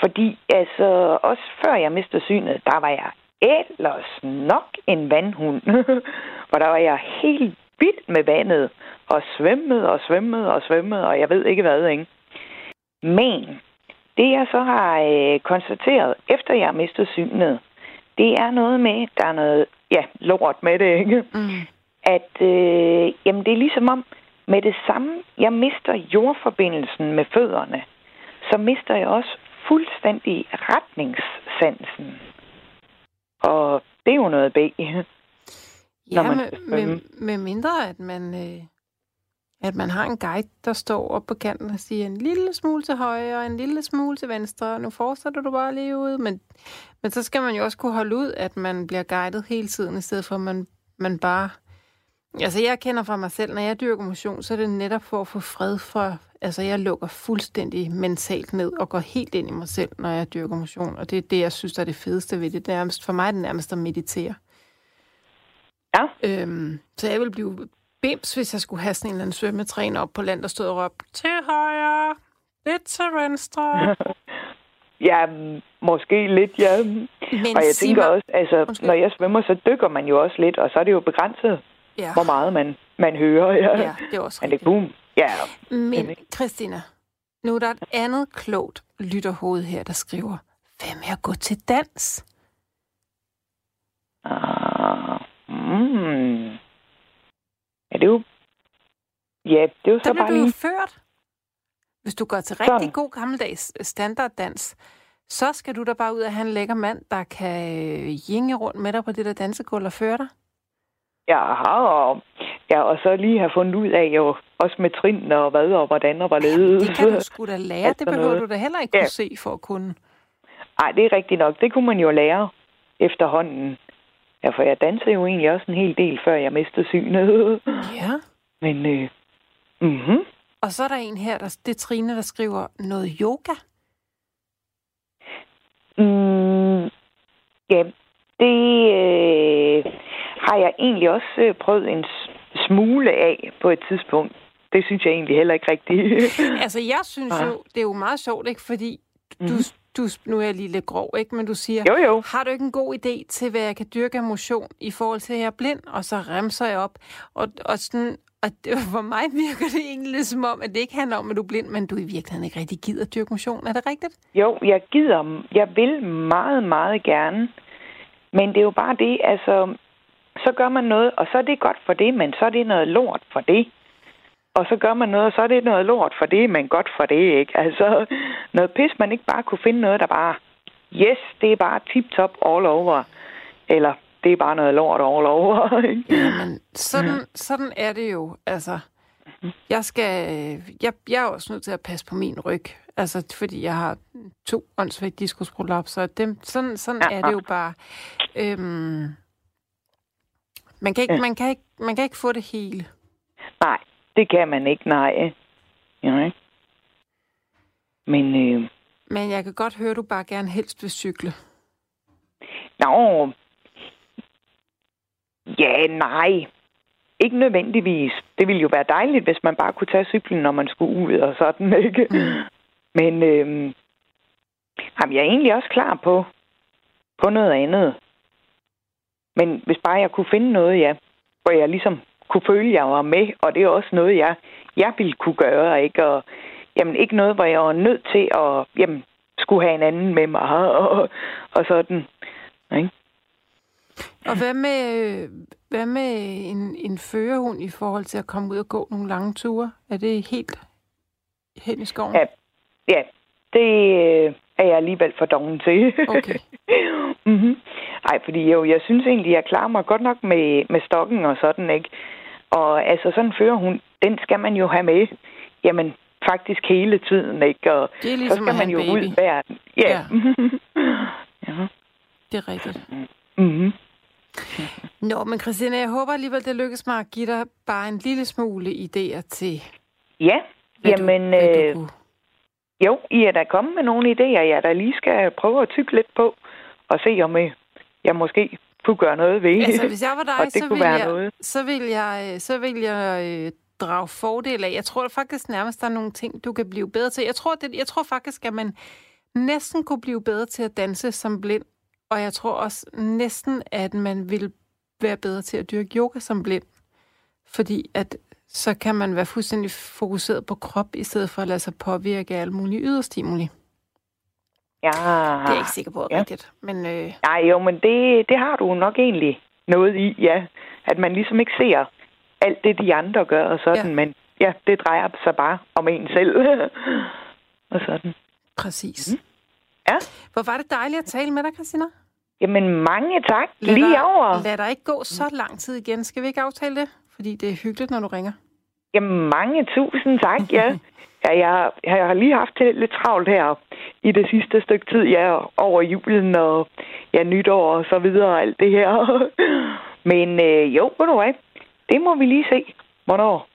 Fordi altså, også før jeg mistede synet, der var jeg ellers nok en vandhund. For der var jeg helt vild med vandet. Og svømmede og svømmede og svømmede, og jeg ved ikke hvad, ikke? Men det jeg så har øh, konstateret, efter jeg mistede synet, det er noget med, der er noget, ja, lort med det, ikke? Mm. At, øh, jamen det er ligesom om, med det samme, jeg mister jordforbindelsen med fødderne, så mister jeg også fuldstændig retningssansen. Og det er jo noget B. Ja, med, med, med mindre at man, øh, at man har en guide, der står op på kanten og siger en lille smule til højre, en lille smule til venstre, nu fortsætter du bare lige ud. Men, men så skal man jo også kunne holde ud, at man bliver guidet hele tiden, i stedet for at man, man bare Altså, jeg kender fra mig selv, når jeg dyrker motion, så er det netop for at få fred for... Altså, jeg lukker fuldstændig mentalt ned og går helt ind i mig selv, når jeg dyrker motion. Og det er det, jeg synes, der er det fedeste ved det. det er, for mig er det nærmest at meditere. Ja. Øhm, så jeg vil blive bims, hvis jeg skulle have sådan en eller anden svømmetræner op på land, der stod og råbte, til højre, lidt til venstre. ja, måske lidt, ja. Men og jeg tænker mig... også, altså, Undskyld. når jeg svømmer, så dykker man jo også lidt, og så er det jo begrænset ja. hvor meget man, man hører. Ja, ja det er også Men det boom. Ja. Men Christina, nu er der et andet klogt lytterhoved her, der skriver, hvad med at gå til dans? Ah, mm. Ja, det er jo... Ja, det er jo så der bare lige... du ført. Hvis du går til rigtig Sådan. god gammeldags standarddans, så skal du da bare ud og have en lækker mand, der kan jinge rundt med dig på det der dansegulv og føre dig har, og, ja, og så lige have fundet ud af, jo, også med trin og hvad og hvordan og hvorledes. Ja, det kan du sgu da lære. Det behøver noget. du da heller ikke ja. kunne se for at kunne. Nej, det er rigtigt nok. Det kunne man jo lære efterhånden. Ja, for jeg dansede jo egentlig også en hel del, før jeg mistede synet. Ja. Men, øh, mhm. Og så er der en her, der, det er Trine, der skriver noget yoga. Mm, ja, det... Øh, har jeg egentlig også øh, prøvet en smule af på et tidspunkt. Det synes jeg egentlig heller ikke rigtigt. altså, jeg synes ja. jo, det er jo meget sjovt, ikke? Fordi mm. du, mhm. du, nu er jeg lige lidt grov, ikke? Men du siger, jo, jo. har du ikke en god idé til, hvad jeg kan dyrke af motion i forhold til, at jeg er blind? Og så remser jeg op. Og, og sådan, og det, for mig virker det egentlig lidt som om, at det ikke handler om, at du er blind, men du i virkeligheden ikke rigtig gider dyrke motion. Er det rigtigt? Jo, jeg gider. Jeg vil meget, meget gerne. Men det er jo bare det, altså, så gør man noget, og så er det godt for det, men så er det noget lort for det. Og så gør man noget, og så er det noget lort for det, men godt for det, ikke? Altså, noget pis, man ikke bare kunne finde noget, der bare, yes, det er bare tip-top all over. Eller, det er bare noget lort all over. Jamen, sådan, sådan er det jo. Altså, jeg skal, jeg, jeg er også nødt til at passe på min ryg. Altså, fordi jeg har to åndssvagt diskusprolapser. Dem, sådan, sådan ja. er det jo bare. Øhm, man kan, ikke, ja. man, kan ikke, man kan ikke få det hele. Nej, det kan man ikke, nej. Ja. Men, øh... Men jeg kan godt høre, at du bare gerne helst vil cykle. Nå, ja, nej. Ikke nødvendigvis. Det ville jo være dejligt, hvis man bare kunne tage cyklen, når man skulle ud og sådan, ikke? Mm. Men øh, jamen, jeg er egentlig også klar på, på noget andet. Men hvis bare jeg kunne finde noget, ja, hvor jeg ligesom kunne føle, at jeg var med, og det er også noget, jeg, jeg ville kunne gøre, ikke? Og jamen, ikke noget, hvor jeg var nødt til at jamen, skulle have en anden med mig, og, og sådan, ikke? Og hvad med, hvad med en, en førerhund i forhold til at komme ud og gå nogle lange ture? Er det helt hen i skoven? Ja, ja det er jeg alligevel for doven til. Okay. mm-hmm. Ej, fordi jo, jeg synes egentlig, jeg klarer mig godt nok med, med stokken og sådan, ikke? Og altså, sådan en førerhund, den skal man jo have med, jamen, faktisk hele tiden, ikke? Og det er ligesom så skal man jo baby. ud hver... Ja. Ja. ja. Det er rigtigt. Mm-hmm. Nå, men Christina, jeg håber alligevel, det lykkes mig at give dig bare en lille smule idéer til, Ja, hvad jamen, du, hvad øh, du kunne. Jo, I er da kommet med nogle idéer, jeg der lige skal prøve at tykke lidt på, og se om øh, jeg måske kunne gøre noget ved. Altså, hvis jeg var og dig, det så kunne ville, være jeg, noget. så vil jeg, så vil jeg øh, drage fordel af. Jeg tror faktisk nærmest, der er nogle ting, du kan blive bedre til. Jeg tror, det, jeg tror faktisk, at man næsten kunne blive bedre til at danse som blind. Og jeg tror også næsten, at man vil være bedre til at dyrke yoga som blind. Fordi at så kan man være fuldstændig fokuseret på krop, i stedet for at lade sig påvirke af alle mulige yderstimuli. Ja. Det er jeg ikke sikker på Ja. rigtigt. Men øh, Nej, jo, men det, det har du nok egentlig noget i, ja. At man ligesom ikke ser alt det, de andre gør og sådan, Ja. men ja, det drejer sig bare om en selv. og sådan. præcis. Mhm. Ja. Hvor var det dejligt at tale med dig, Christina. Jamen, mange tak. Lad Lige dig, over. Lad dig ikke gå så lang tid igen. Skal vi ikke aftale det? Fordi det er hyggeligt, når du ringer. Jamen, mange tusind tak, ja. ja jeg, jeg har lige haft det lidt travlt her i det sidste stykke tid, ja, over julen og ja, nytår og så videre og alt det her. Men øh, jo, ved du hvad, det må vi lige se, hvornår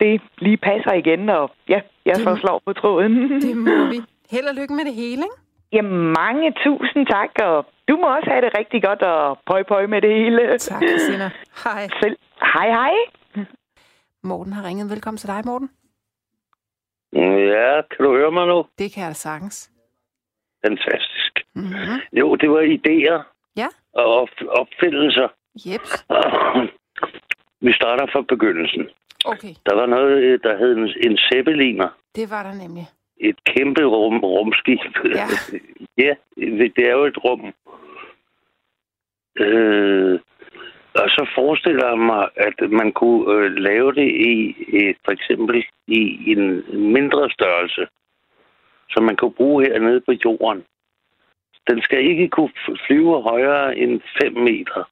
det lige passer igen, og ja, jeg så slår på tråden. Det må vi. Held og lykke med det hele, ikke? Jamen, mange tusind tak, og du må også have det rigtig godt, og pøj pøj med det hele. Tak, Christina. Hej. Selv. Hej, hej. Morten har ringet. Velkommen til dig, Morten. Ja, kan du høre mig nu? Det kan jeg da sagtens. Fantastisk. Mm-hmm. Jo, det var idéer Ja, og op- opfindelser. jeps. Vi starter fra begyndelsen. Okay, Der var noget, øh, der hed en, en zeppeliner. det var der nemlig. Et kæmpe rum, rumskib. Ja. ja, det er jo et rum. Øh, og så forestiller jeg mig, at man kunne øh, lave det i, i for eksempel i en mindre størrelse, som man kunne bruge hernede på jorden. Den skal ikke kunne flyve højere end 5 meter.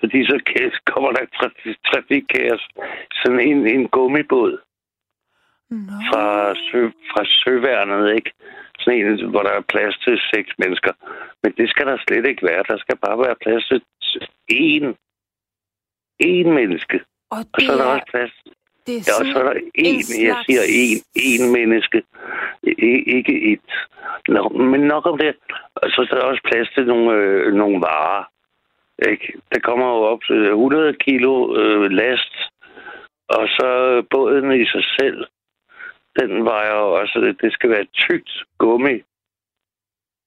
Fordi så kommer der trafik, trafikkaos. Sådan en, en gummibåd Nå, fra, sø, fra søværnet, ikke? Sådan en, hvor der er plads til seks mennesker. Men det skal der slet ikke være. Der skal bare være plads til én. Én menneske. og Og så er der er, også plads. det er Ja, og så er der én, jeg slags- siger én, én menneske. I, ikke et. Nå, men nok om det. Og så er der også plads til nogle, øh, nogle varer. Ikke? Der kommer jo op til 100 kilo øh, last. Og så båden i sig selv. Den vejer jo også, det skal være tykt gummi.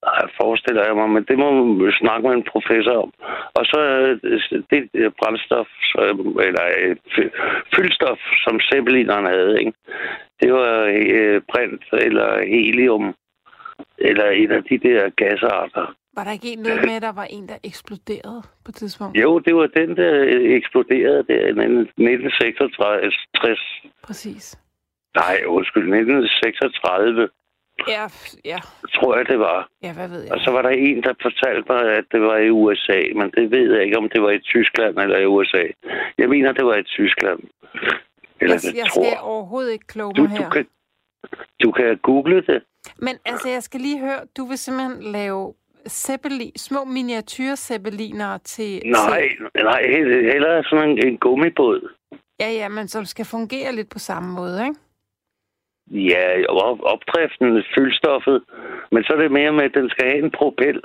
Ej, forestiller jeg mig, men det må man snakke med en professor om. Og så det brændstof, eller øh, fy- fyldstof, som zeppelineren havde, ikke? det var øh, brint eller helium, eller en af de der gasarter. var der ikke en noget med, at der var en, der eksploderede på et tidspunkt? Jo, det var den, der øh, eksploderede der i 1966. Præcis. Nej, undskyld, 1936, Ja, ja, tror jeg, det var. ja, hvad ved jeg? Og så var der en, der fortalte mig, at det var i USA, men det ved jeg ikke, om det var i Tyskland eller i USA. Jeg mener, det var i Tyskland. Eller jeg, det jeg tror skal overhovedet ikke kloge du, mig du, her. kan, du kan google det. Men altså, jeg skal lige høre, du vil simpelthen lave zeppelin, små miniatyr-zeppeliner til... Nej, Til, nej, he- hellere sådan en, en gummibåd. ja, ja, men som skal fungere lidt på samme måde, ikke? Ja, op, opdriften, fyldstoffet. Men så er det mere med, at den skal have en propel.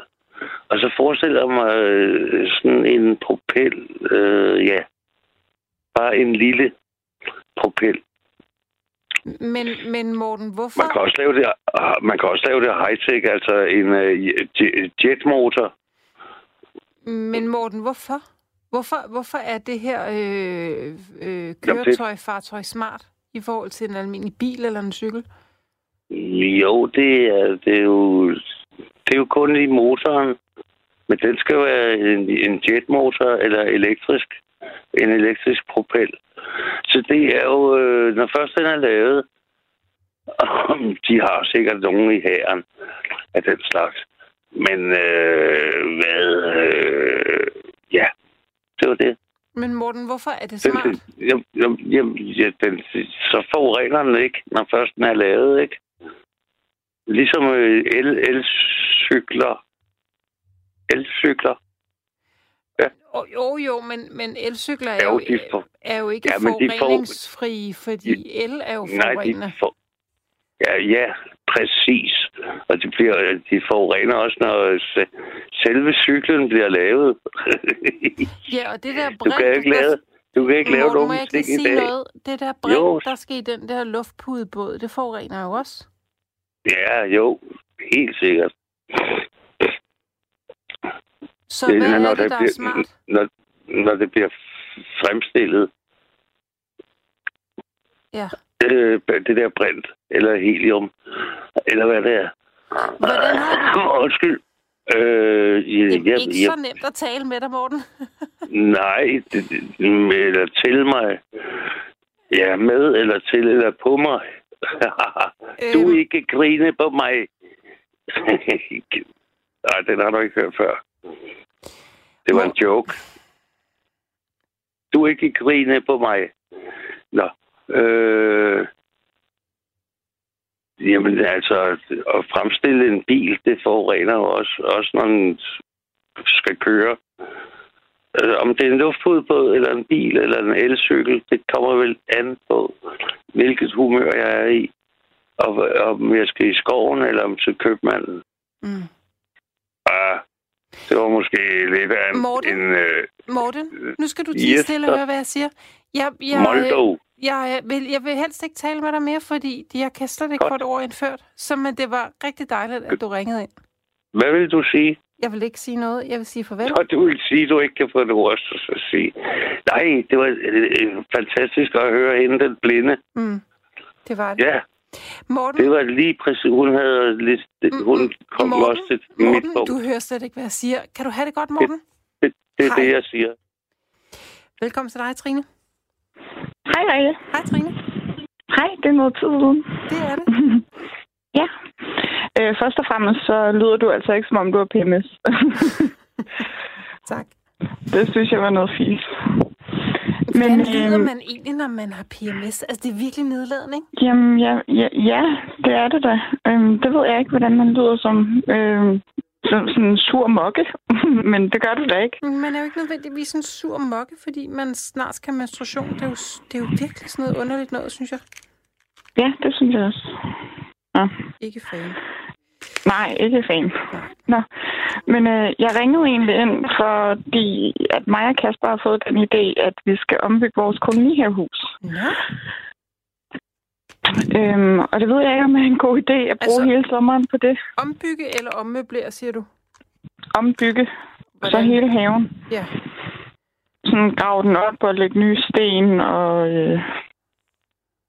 Og så forestiller jeg mig øh, sådan en propel, øh, ja, bare en lille propel. Men, men Morten, hvorfor... Man kan også lave det, ah, man kan også lave det high-tech, altså en uh, jetmotor. Men Morten, hvorfor? Hvorfor, hvorfor er det her øh, øh, køretøj, fartøj smart i forhold til en almindelig bil eller en cykel? Jo, det er, det er jo det er jo kun i motoren. Men den skal være en, en jetmotor eller elektrisk. En elektrisk propel. Så det er jo, øh, når først den er lavet, de har sikkert nogen i hæren af den slags. Men øh, hvad... Øh, ja, det var det. Men Morten, hvorfor er det smart? Den, jamen, jamen, ja, den, så forurener den ikke, når først den er lavet, ikke? Ligesom øh, el, elcykler. Elcykler. Ja. Jo, jo, jo men, men elcykler er jo, jo, for, er jo ikke ja, forureningsfrie, for, fordi de, el er jo forurenet. Nej, de for, ja, ja, præcis. Og de, bliver, de forurener også, når selve cyklen bliver lavet. ja, og det der brint... Du kan ikke lave, du kan ikke lave nogen ting i dag. Noget? Det der brint, jo. der skal i den der luftpudebåd, det forurener jo også. Ja, jo. Helt sikkert. Så det, hvad når er det, der bliver, er smart? Når, når det bliver fremstillet. Ja. Det, det der brint, eller helium, eller hvad det er. Hvordan har du... Undskyld. Øh, ja, det er jeg, ikke jeg, så nemt at tale med dig, Morten. nej, det, det, eller til mig. Ja, med eller til eller på mig. du øhm. ikke grine på mig. Nej, den har du ikke hørt før. Det var en joke. Du ikke grine på mig. Nå. Øh, jamen altså, at fremstille en bil, det forurener jo også, også når den skal køre. Altså, om det er en luftfodbåd, eller en bil, eller en elcykel, det kommer vel an på, hvilket humør jeg er i. Og om jeg skal i skoven, eller om til købmanden. Mm. Ah, det var måske lidt af en... Morten, en, uh, Morten nu skal du tige yes, stille og høre, hvad jeg siger. Jeg, jeg, Moldo. Jeg, vil, jeg vil helst ikke tale med dig mere, fordi jeg kan slet ikke få et ord indført. Så men det var rigtig dejligt, at du ringede ind. Hvad vil du sige? Jeg vil ikke sige noget. Jeg vil sige farvel. Nå, du vil sige, at du ikke kan få et ord at sige. Nej, det var øh, fantastisk at høre hende, den blinde. Mm, det var det. Ja. Morten? Det var lige præcis, hun havde lidt, mm, hun kom Morten, også til Morten, mit punkt. du hører slet ikke, hvad jeg siger. Kan du have det godt, Morten? Det, det, det er det, jeg siger. Velkommen til dig, Trine. Hej, Rikke. Hej, Trine. Hej, det er noget tid siden. Det er det. ja. Øh, først og fremmest, så lyder du altså ikke, som om du har PMS. tak. Det synes jeg var noget fint. Men, Hvordan lyder øh, man egentlig, når man har PMS? Altså, det er virkelig nedladende, ikke? Jamen, ja, ja, ja det er det da. Øhm, det ved jeg ikke, hvordan man lyder som. Øhm, som sådan en sur mokke, men det gør du da ikke. Man er jo ikke nødvendigvis en sur mokke, fordi man snart skal menstruation. Det er, jo, det er jo virkelig sådan noget underligt noget, synes jeg. Ja, det synes jeg også. Ja. Ikke fan. Nej, ikke fan. Nå. Men øh, jeg ringede egentlig ind, fordi at mig og Kasper har fået den idé, at vi skal ombygge vores kolonihavehus. Ja. Øhm, og det ved jeg ikke, om det er en god idé at bruge altså, hele sommeren på det. Ombygge eller ommøblere, siger du? Ombygge. Hvordan? Så hele haven. Ja. Sådan grave den op og lægge nye sten og... Øh,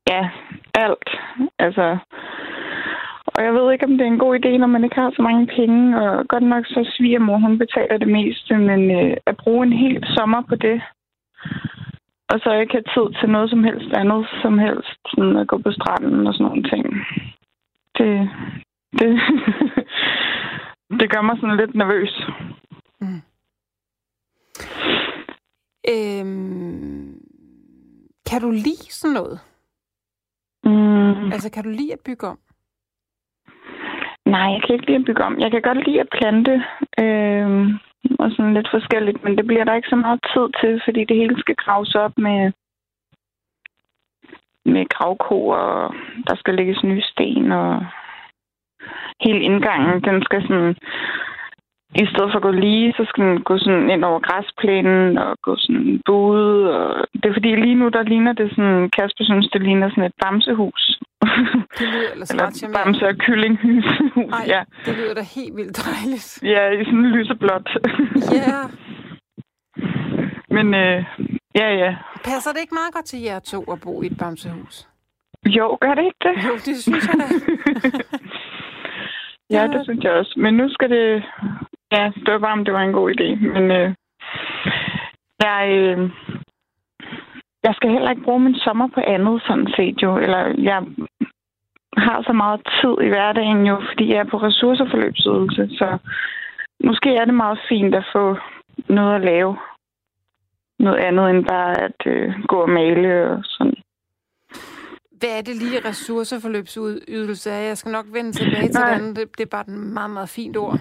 ja, alt. Altså... Og jeg ved ikke, om det er en god idé, når man ikke har så mange penge. Og godt nok så svigermor, hun betaler det meste, men øh, at bruge en hel sommer på det, og så ikke have tid til noget som helst andet, som helst sådan at gå på stranden og sådan nogle ting. Det, det, det gør mig sådan lidt nervøs. Mm. Øhm, kan du lide sådan noget? Mm. Altså, kan du lide at bygge om? Nej, jeg kan ikke lide at bygge om. Jeg kan godt lide at plante. Øh, og sådan lidt forskelligt, men det bliver der ikke så meget tid til, fordi det hele skal graves op med, med gravko, og der skal lægges nye sten, og hele indgangen, den skal sådan i stedet for at gå lige, så skal den gå sådan ind over græsplænen og gå sådan buet. Og det er fordi lige nu, der ligner det sådan, Kasper synes, det ligner sådan et bamsehus. Det lyder eller, eller bamse- og kyllinghus. Nej, ja. det lyder da helt vildt dejligt. Ja, i sådan lyseblåt. Ja. Men øh, ja, ja. Passer det ikke meget godt til jer to at bo i et bamsehus? Jo, gør det ikke det? Jo, det synes jeg da. ja, det synes jeg også. Men nu skal det... Ja, det var bare, om det var en god idé. Men øh, jeg, øh, jeg skal heller ikke bruge min sommer på andet, sådan set jo. Eller jeg har så meget tid i hverdagen jo, fordi jeg er på ressourceforløbsydelse. Så måske er det meget fint at få noget at lave. Noget andet end bare at øh, gå og male og sådan. Hvad er det lige ressourceforløbsydelse er? Jeg skal nok vende tilbage til den. Det, det er bare et meget, meget fint ord.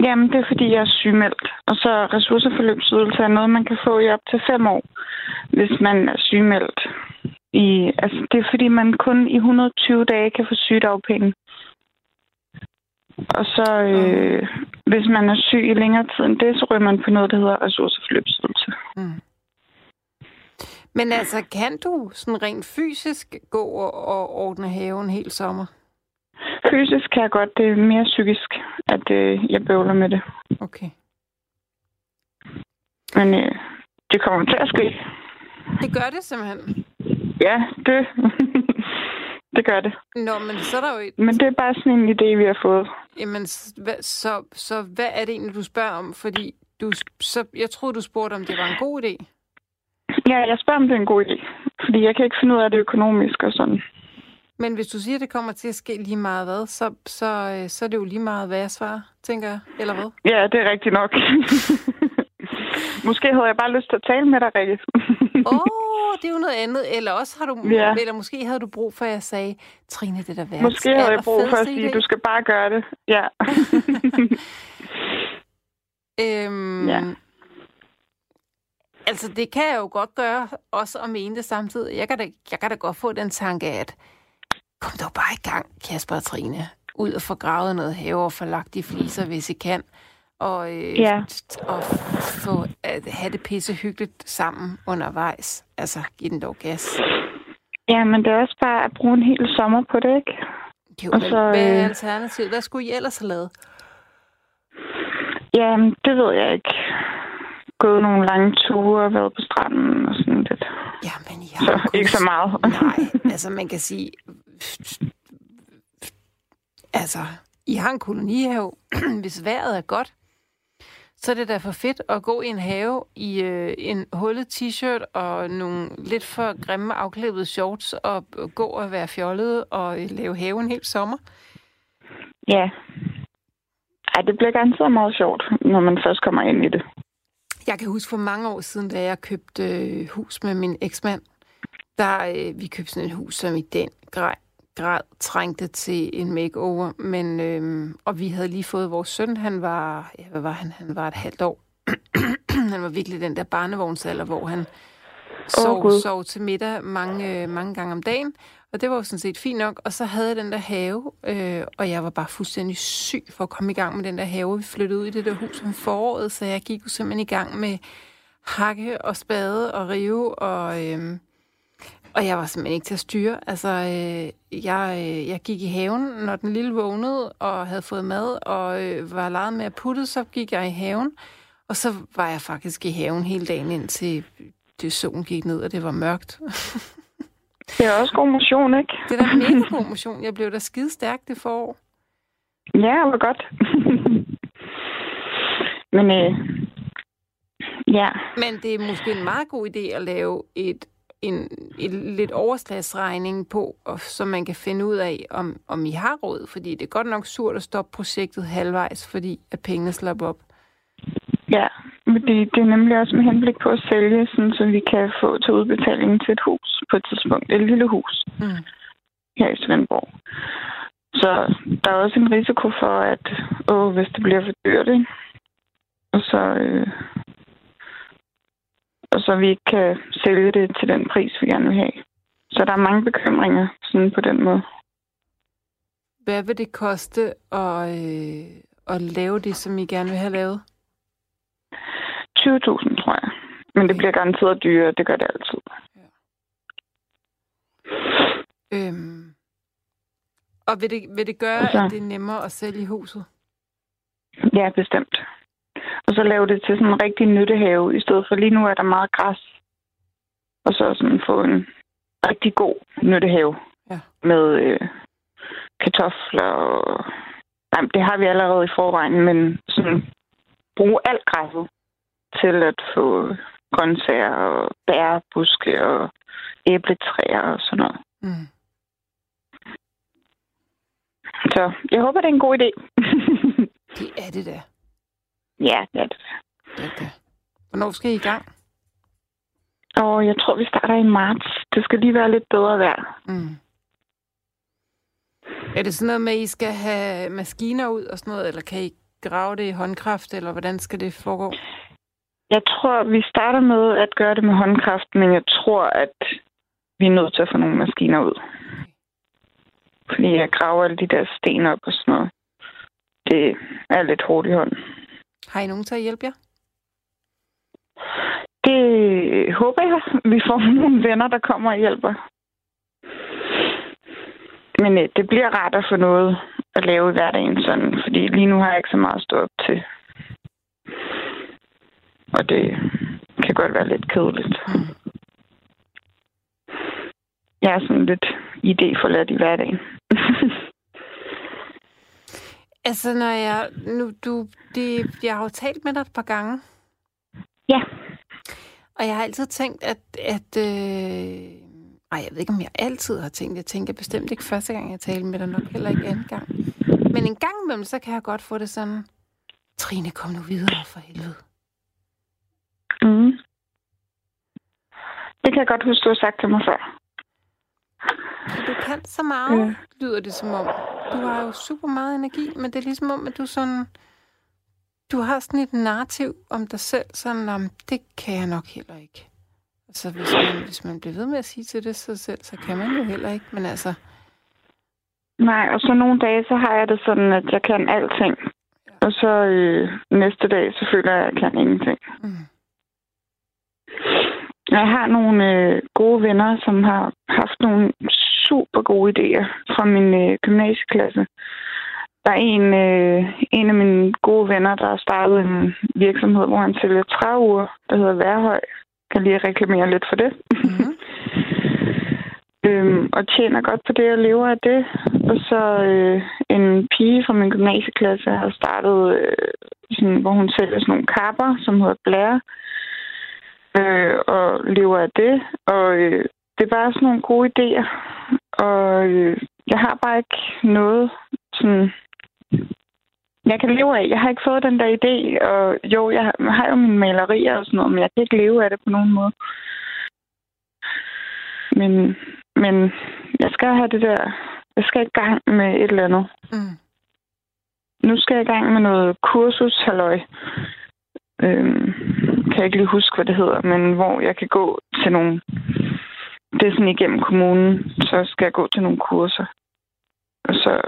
Jamen, det er fordi, jeg er sygemeldt. Og så ressourceforløbsydelse er noget, man kan få i op til fem år, hvis man er sygemeldt. I, altså, det er fordi, man kun i 120 dage kan få sygedagpenge. Og så, øh, hvis man er syg i længere tid end det, så ryger man på noget, der hedder ressourceforløbsydelse. Mm. Men altså, kan du sådan rent fysisk gå og, og ordne haven helt sommer? Fysisk kan jeg godt, det er mere psykisk, at øh, jeg bøvler med det. Okay. Men øh, det kommer til at ske. Det gør det simpelthen. Ja, det, det gør det. Nå, men så er der jo et... Men det er bare sådan en idé, vi har fået. Jamen, s- hvad, så, så hvad er det egentlig, du spørger om? Fordi du, så, jeg troede, du spurgte, om det var en god idé. Ja, jeg spørger, om det er en god idé. Fordi jeg kan ikke finde ud af det økonomisk og sådan. Men hvis du siger, at det kommer til at ske lige meget hvad, så, så, øh, så er det jo lige meget, hvad jeg svarer, tænker jeg. Eller hvad? Ja, det er rigtigt nok. Måske havde jeg bare lyst til at tale med dig, Rikke. Åh, oh, det er jo noget andet. Eller også har du, Ja. eller måske havde du brug for, at jeg sagde, Trine, det er da værd. Måske havde jeg brug for at sige, du skal bare gøre det. Ja. Øhm, Ja. Altså, det kan jeg jo godt gøre, også at mene det samtidig. Jeg kan, da, jeg kan da godt få den tanke, at kom dog bare i gang, Kasper og Trine. Ud og få gravet noget have og få lagt de fliser, hvis I kan. Og, øh, Ja. og få at have det pisse hyggeligt sammen undervejs. Altså, giv den dog gas. ja, men det er også bare at bruge en hel sommer på det, ikke? Jo, Og så, hvad er øh, alternativet? Hvad skulle I ellers have lavet? Ja, men det ved jeg ikke. Gået nogle lange ture været på stranden og sådan lidt. Ja, men I har Så kun- ikke så meget. Nej, altså man kan sige... Altså, I har en kolonihave. Hvis vejret er godt, så er det da for fedt at gå i en have i øh, en hullet t-shirt og nogle lidt for grimme afklædede shorts og gå og være fjollet og øh, lave have en hel sommer. Ja. Ej, det bliver garanteret meget sjovt, når man først kommer ind i det. Jeg kan huske for mange år siden, da jeg købte øh, hus med min eksmand, der øh, vi købte sådan et hus, som i den grad, grad trængte til en makeover. Men, øh, og vi havde lige fået vores søn, han var, ja, hvad var han? Han var et halvt år. han var virkelig den der barnevognsalder, hvor han sov, Gud. sov til middag mange, øh, mange gange om dagen. Og det var jo sådan set fint nok. Og så havde jeg den der have, øh, og jeg var bare fuldstændig syg for at komme i gang med den der have. Vi flyttede ud i det der hus om foråret, så jeg gik jo simpelthen i gang med hakke og spade og rive, og, øh, og jeg var simpelthen ikke til at styre. Altså, øh, jeg, øh, jeg gik i haven, når den lille vågnede og havde fået mad, og øh, var leget med at putte, så gik jeg i haven. Og så var jeg faktisk i haven hele dagen, indtil det solen gik ned, og det var mørkt. Det er også god motion, ikke? Det er da mega god motion. Jeg blev da skide stærk det forår. Ja, hvor godt. Men øh, ja, Men det er måske en meget god idé at lave et, en, et lidt overslagsregning på, og, så man kan finde ud af, om, om I har råd. Fordi det er godt nok surt at stoppe projektet halvvejs, fordi at pengene slapper op. ja. Men det, det er nemlig også med henblik på at sælge, sådan, så vi kan få til udbetaling til et hus på et tidspunkt. Et lille hus Mm. her i Svendborg. Så der er også en risiko for, at åh, hvis det bliver for dyrt, ikke? Og så, øh, og så vi ikke kan sælge det til den pris, vi gerne vil have. Så der er mange bekymringer sådan på den måde. Hvad vil det koste at, øh, at lave det, som I gerne vil have lavet? 20.000, tror jeg. Men det bliver garanteret dyrere, det gør det altid. Øhm. Og vil det, vil det gøre, Altså- at det er nemmere at sælge huset? Ja, bestemt. Og så lave det til sådan en rigtig nyttehave, i stedet for lige nu er der meget græs. Og så sådan få en rigtig god nyttehave. Ja. Med øh, kartofler og... Nej, det har vi allerede i forvejen, men sådan bruge alt græsset til at få grøntsager og bærbuske og æbletræer og sådan noget. Mm. Så jeg håber, det er en god idé. Det er det da. Ja, det er det. Det. Hvornår skal I i gang? Og jeg tror, vi starter i marts. Det skal lige være lidt bedre vejr. Mm. Er det sådan noget med, at I skal have maskiner ud og sådan noget, eller kan I grave det i håndkraft, eller hvordan skal det foregå? Jeg tror, vi starter med at gøre det med håndkraft, men jeg tror, at vi er nødt til at få nogle maskiner ud. Fordi jeg graver alle de der sten op og sådan noget. Det er lidt hårdt i hånden. Har I nogen til at hjælpe jer? Det håber jeg. Vi får nogle venner, der kommer og hjælper. Men øh, det bliver rart at få noget at lave i hverdagen sådan, fordi lige nu har jeg ikke så meget at stå op til. Og det kan godt være lidt kedeligt. Jeg er sådan lidt idéforladt i hverdagen. Altså, når jeg... Nu, du, det, jeg har jo talt med dig et par gange, ja, og jeg har altid tænkt, at... at øh, ej, jeg ved ikke, om jeg altid har tænkt. Jeg tænker bestemt ikke første gang, jeg talte med dig, nok heller ikke anden gang. Men en gang imellem, så kan jeg godt få det sådan... Trine, kom nu videre for helvede. mm. det kan jeg godt huske, du har sagt til mig før. Du kan så meget, ja. lyder det som om. Du har jo super meget energi, men det er ligesom om, at du sådan... Du har sådan et narrativ om dig selv, sådan om, det kan jeg nok heller ikke. Altså, hvis man, hvis man bliver ved med at sige til det sig selv, så kan man jo heller ikke. Men altså, Nej, og så nogle dage, så har jeg det sådan, at jeg kan alting. Og så øh, næste dag, så føler jeg, at jeg kan ingenting. mm, Jeg har nogle øh, gode venner, som har haft nogle super gode idéer fra min øh, gymnasieklasse. Der er en, øh, en af mine gode venner, der har startet en virksomhed, hvor han sælger træuger, der hedder Værhøj. Kan lige reklamere lidt for det. mm, øhm, og tjener godt på det og lever af det. Og så øh, en pige fra min gymnasieklasse har startet, øh, sådan, hvor hun sælger sådan nogle kapper, som hedder Blære, øh, og lever af det. Og øh, det er bare sådan nogle gode idéer. Og øh, jeg har bare ikke noget sådan... Jeg kan leve af. Jeg har ikke fået den der idé, og jo, jeg har- jo mine malerier og sådan noget, men jeg kan ikke leve af det på nogen måde. Men, men jeg skal have det der... Jeg skal i gang med et eller andet. mm. Nu skal jeg i gang med noget kursus, halløj. Øhm, kan jeg ikke lige huske, hvad det hedder, men hvor jeg kan gå til nogle... Det er sådan igennem kommunen, så skal jeg gå til nogle kurser. Og så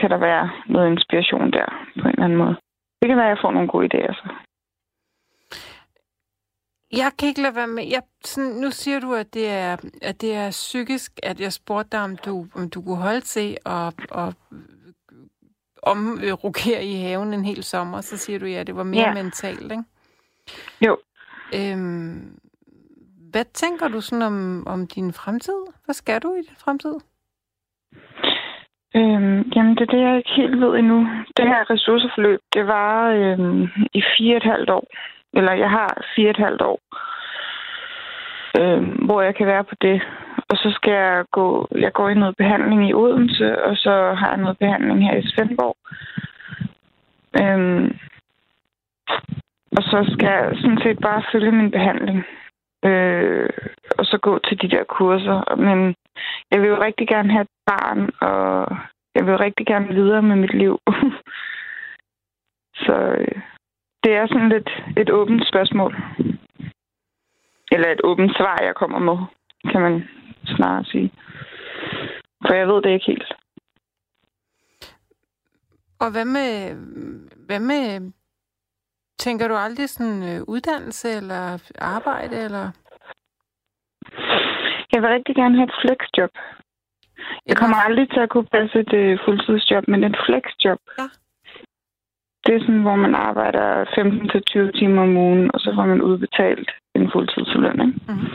kan der være noget inspiration der på en eller anden måde. Det kan være, at jeg får nogle gode idéer så. Jeg kan ikke lade være med. Jeg, sådan, nu siger du, at det, er, at det er psykisk, at jeg spurgte dig, om du, om du kunne holde til at, at omrokere i haven en hel sommer. Så siger du, ja, det var mere Ja. mentalt, ikke? Jo. Øhm, hvad tænker du sådan om, om din fremtid? Hvad skal du i din fremtid? Øhm, jamen, det er det, jeg ikke helt ved endnu. Det her ressourceforløb, det var øhm, i fire og et halvt år. Eller jeg har fire og et halvt år, øhm, hvor jeg kan være på det. Og så skal jeg gå, jeg går i noget behandling i Odense, og så har jeg noget behandling her i Svendborg. Øhm, og så skal jeg sådan set bare følge min behandling. Øh, og så gå til de der kurser. Men jeg vil jo rigtig gerne have et barn, og jeg vil rigtig gerne videre med mit liv. så øh, det er sådan lidt et åbent spørgsmål. Eller et åbent svar, jeg kommer med, kan man snarere sige. For jeg ved det ikke helt. Og hvad med, hvad med tænker du aldrig sådan øh, uddannelse eller arbejde? Eller? Jeg vil rigtig gerne have et flexjob. Jeg kommer aldrig til at kunne passe et øh, fuldtidsjob, men et flexjob. Ja. Det er sådan, hvor man arbejder 15-20 timer om ugen, og så får man udbetalt en fuldtidsløn. Ikke? Mhm.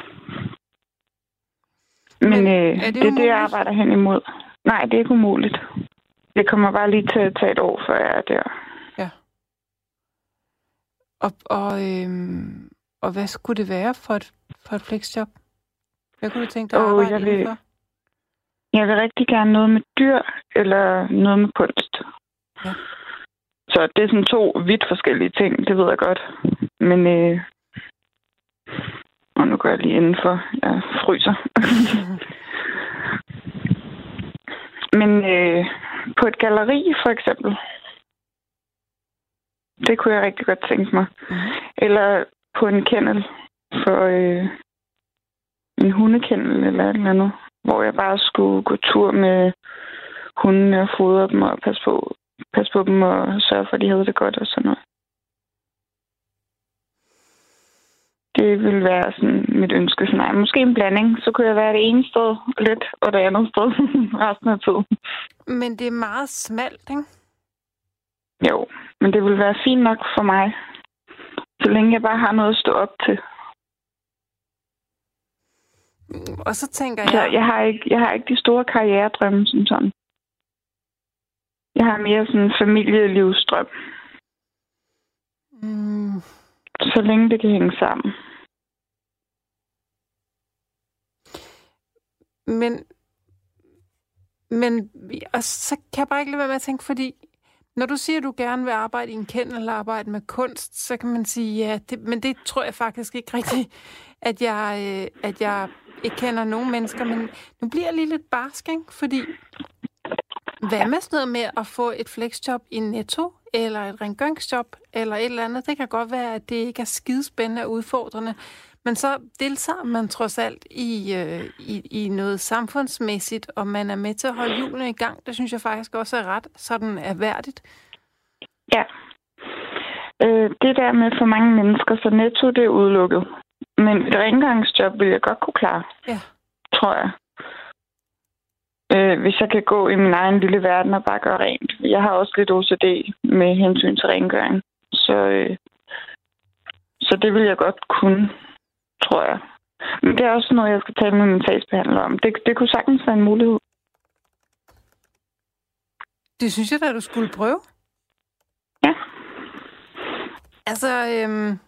Men, Men øh, er det det er det, jeg arbejder hen imod. Nej, det er ikke umuligt. Det kommer bare lige til at tage et år, før jeg er der. Og, og, øhm, og hvad skulle det være for et, for et flexjob? Hvad kunne du tænke dig at arbejde jeg vil- indenfor? Jeg vil rigtig gerne noget med dyr, eller noget med kunst. Ja. Så det er sådan to vidt forskellige ting, det ved jeg godt. Men, øh, og nu går jeg lige indenfor. Jeg fryser. Men øh, på et galleri, for eksempel. Det kunne jeg rigtig godt tænke mig. Mhm. Eller på en kennel for øh, en hundekennel eller et eller andet. Hvor jeg bare skulle gå tur med hundene og fodre dem og passe på, passe på dem og sørge for, at de havde det godt og sådan noget. Det ville være sådan mit ønske. Sådan, nej, måske en blanding. Så kunne jeg være det ene sted lidt, og det andet sted resten af tiden. Men det er meget smalt, ikke? Jo, men det vil være fint nok for mig. Så længe jeg bare har noget at stå op til. Og så tænker Så jeg... jeg har ikke, jeg har ikke de store karrieredrømme som sådan. Jeg har mere sådan en familielivsdrøm. Mm, Så længe det kan hænge sammen. men... Men og så kan jeg bare ikke lade være med at tænke, fordi når du siger, at du gerne vil arbejde i en kend eller arbejde med kunst, så kan man sige, ja, det, men det tror jeg faktisk ikke rigtigt, at jeg, øh, at jeg ikke kender nogen mennesker. Men nu bliver jeg lige lidt barsk, ikke? fordi hvad med sådan noget med at få et flexjob i Netto, eller et rengøringsjob, eller et eller andet? Det kan godt være, at det ikke er skidespændende og udfordrende, men så deltager man trods alt i, øh, i, i noget samfundsmæssigt, og man er med til at holde hjulene i gang. Det synes jeg faktisk også er ret sådan erhverdigt. Ja. Øh, det der med for mange mennesker, så netto det er udelukket. Men et rengøringsjob vil jeg godt kunne klare, Ja. tror jeg. Øh, hvis jeg kan gå i min egen lille verden og bare gøre rent. Jeg har også lidt OCD med hensyn til rengøring. Så, øh, så det vil jeg godt kunne, tror jeg. Men det er også noget, jeg skal tale med min sagsbehandler om. Det, det kunne sagtens være en mulighed. Det synes jeg da, du skulle prøve. Ja. Altså, øhm,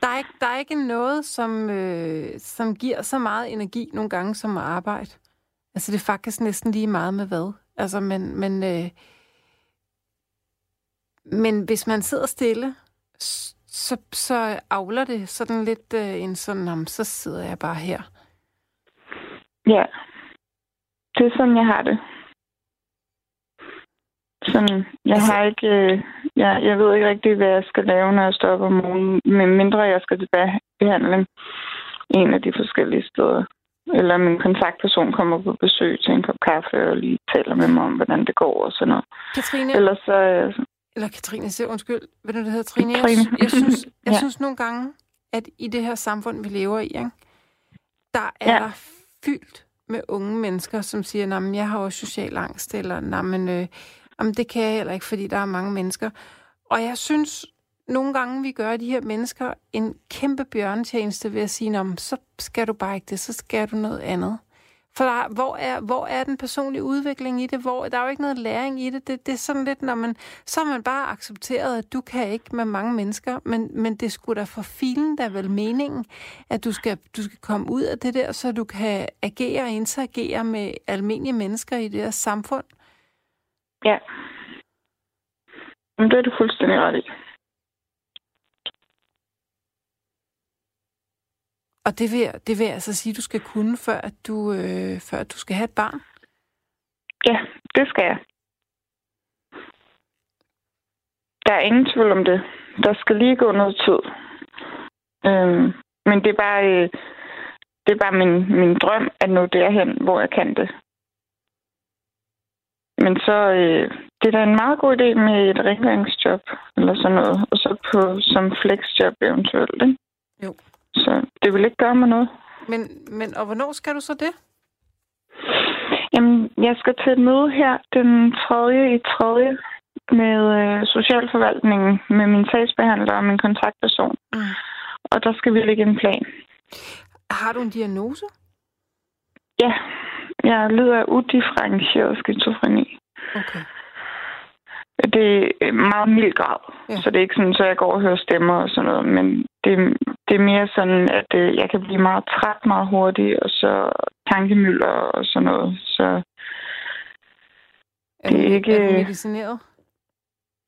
der, er ikke, der er ikke noget, som, øh, som giver så meget energi nogle gange som at arbejde. Altså, det er faktisk næsten lige meget med hvad. Altså, men, men, øh, men hvis man sidder stille, så, så avler det sådan lidt øh, en sådan, om så sidder jeg bare her. Ja. Det er sådan, jeg har det. Sådan, jeg Altså- har ikke... Øh, jeg, jeg ved ikke rigtig, hvad jeg skal lave, når jeg står op om morgenen, men mindre jeg skal til beh- behandling en af de forskellige steder. Eller min kontaktperson kommer på besøg til en kop kaffe og lige taler med mig om, hvordan det går og sådan noget. Katrine, Ellers så... Øh, Eller Katrine, se, undskyld, hvad det hedder, Trine? Jeg, Trine. jeg, synes, jeg Ja. synes nogle gange, at i det her samfund, vi lever i, ikke, der er Ja. der fyldt med unge mennesker, som siger, at jeg har også social angst, eller men, øh, jamen, det kan jeg heller ikke, fordi der er mange mennesker. Og jeg synes nogle gange, vi gør de her mennesker en kæmpe bjørnetjeneste ved at sige, "Nå, men så skal du bare ikke det, så skal du noget andet. For der, hvor, er, hvor er den personlige udvikling i det? Hvor, der er jo ikke noget læring i det. Det, det er sådan lidt, når man, så har man bare accepteret, at du kan ikke med mange mennesker, men, men det skulle da for filen, der er vel meningen, at du skal, du skal komme ud af det der, så du kan agere og interagere med almindelige mennesker i det her samfund. ja. Men det er du fuldstændig ret i. Og det vil, det vil altså sige, du skal kunne, før at du, øh, før at du skal have et barn. Ja, det skal jeg. Der er ingen tvivl om det. Der skal lige gå noget tid. Øhm, men det er bare, øh, det er bare min, min drøm at nå derhen, hvor jeg kan det. Men så, øh, det er da en meget god idé med et rengøringsjob eller sådan noget. Og så på, som flexjob eventuelt, ikke? Jo. Så det vil ikke gøre mig noget. Men, men og hvornår skal du så det? Jamen, jeg skal til et møde her den 3. i 3. med øh, socialforvaltningen, med min sagsbehandler og min kontaktperson. Mm. Og der skal vi lægge en plan. Har du en diagnose? Ja, jeg lider af udifferentieret skizofreni. Okay. Det er meget mild grad, Ja. så det er ikke sådan, så jeg går og hører stemmer og sådan noget, men det, det er mere sådan, at øh, jeg kan blive meget træt meget hurtigt, og så tankemylder og sådan noget. Så Er Det er ikke- er du medicineret?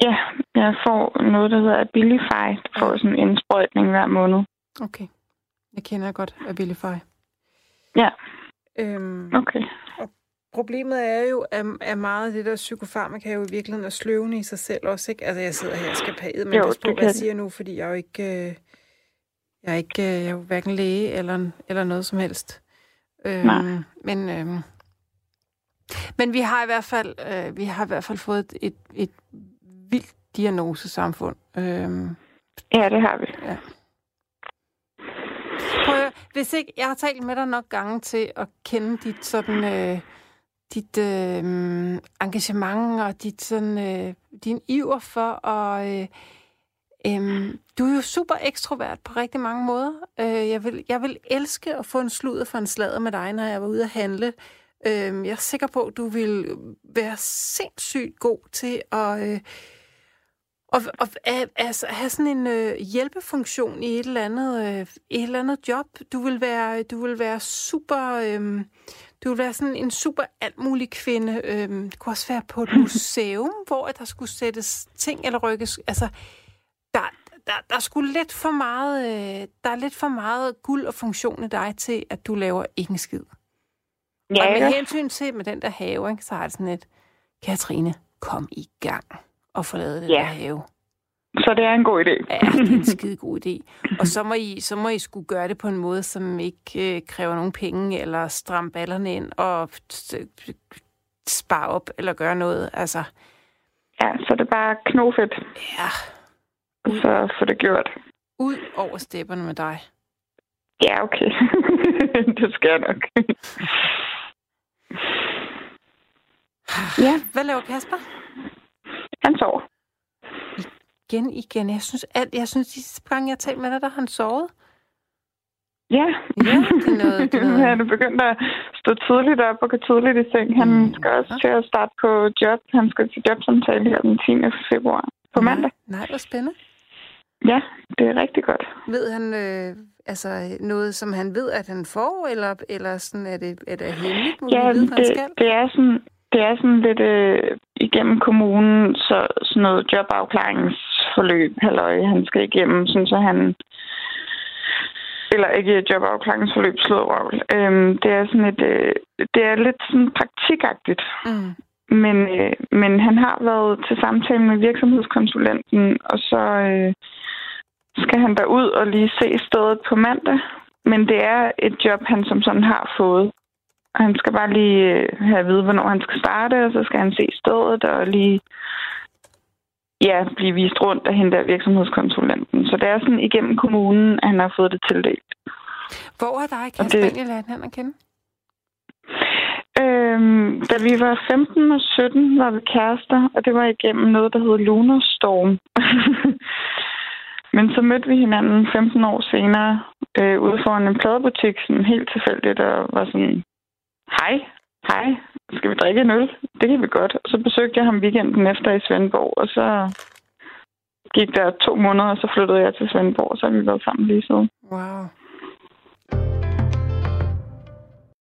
ja, jeg får noget, der hedder Abilify, får sådan en indsprøjtning hver måned. Okay. Jeg kender godt Abilify. Ja. Øhm, Okay. Problemet er jo, at, at meget af det der psykofarmaka jo i virkeligheden er sløvende i sig selv også, ikke? Altså, jeg sidder her og skal paget, men Jo, pas på, hvad jeg siger nu, fordi jeg er jo ikke... Øh, jeg er ikke øh, jeg er jo hverken læge eller, eller noget som helst. Øhm, Nej. Men, øhm, men vi har i hvert fald, øh, vi har i hvert fald fået et, et, vildt diagnosesamfund. Øhm, Ja, det har vi. Prøv at, høre, hvis ikke, jeg har talt med dig nok gange til at kende dit sådan, øh, dit øh, engagement og dit sådan, øh, din iver for at... Øh, øh, du er jo super ekstrovert på rigtig mange måder. Øh, jeg, vil, jeg vil elske at få en sludder for en slader med dig, når jeg var ude at handle. Øh, jeg er sikker på, at du vil være sindssygt god til at... Øh, og, og øh, altså, have sådan en øh, hjælpefunktion i et eller andet øh, et eller andet job. Du vil være du vil være super øh, du vil være sådan en super alt mulig kvinde. Øh, det kunne også være på et museum, hvor der skulle sættes ting eller rykkes. Altså der der, der er sgu lidt for meget øh, der er lidt for meget guld og funktion i dig til at du laver ikke en skid. Ja, og med hensyn til med den der have, ikke, så har det sådan et Katrine, kom i gang og få lavet den Ja. der have. Så det er en god idé. Ja, det er en skide god idé. Og så må I, så må I skulle gøre det på en måde, som ikke øh, kræver nogen penge, eller stramme ballerne ind og spare op, eller gøre noget. Altså, Ja, så det er bare knofedt, ja, og så få det gjort. ud over stepperne med dig. Ja, okay. det skal jeg nok. ja, Hvad laver Kasper? han sover. Igen, igen. Jeg synes, alt, jeg synes, de sidste gange, jeg har talt med dig, der har han sovet. Ja, Ja, det er noget- det er noget- er han begyndt at stå tidligt op og gå tidligt i seng. Han Mm. skal også til at starte på job. Han skal til jobsamtale her den 10. februar på mandag. Nej, hvor spændende. Ja, det er rigtig godt. Ved han øh, altså noget, som han ved, at han får, eller, eller sådan, er, det, er det hemmeligt? Ja, vide, hvad han det, skal? det er sådan, det er sådan lidt øh, igennem kommunen, så sådan noget jobafklaringsforløb, halløj, han skal igennem, sådan så han eller ikke jobafklaringsforløb, slået røvl. Øhm, det er sådan et, øh, det er lidt sådan praktikagtigt. Mm. Men, øh, men han har været til samtale med virksomhedskonsulenten, og så øh, skal han derud og lige se stedet på mandag. Men det er et job, han som sådan har fået. Og han skal bare lige øh, have at vide, hvornår han skal starte, og så skal han se stedet og lige ja, blive vist rundt af hende der virksomhedskonsulenten. Så det er sådan igennem kommunen, at han har fået det tildelt. Hvor er dig, Kasper, det- lært han at kende? Øhm, da vi var 15 og 17, var vi kærester, og det var igennem noget, der hed Lunarstorm. Men så mødte vi hinanden 15 år senere øh, ude foran en pladebutik, sådan helt tilfældigt, og var sådan, hej, hej, skal vi drikke en øl? Det kan vi godt. Og så besøgte jeg ham weekenden efter i Svendborg, og så gik der to måneder, og så flyttede jeg til Svendborg, og så har vi været sammen lige så. Wow.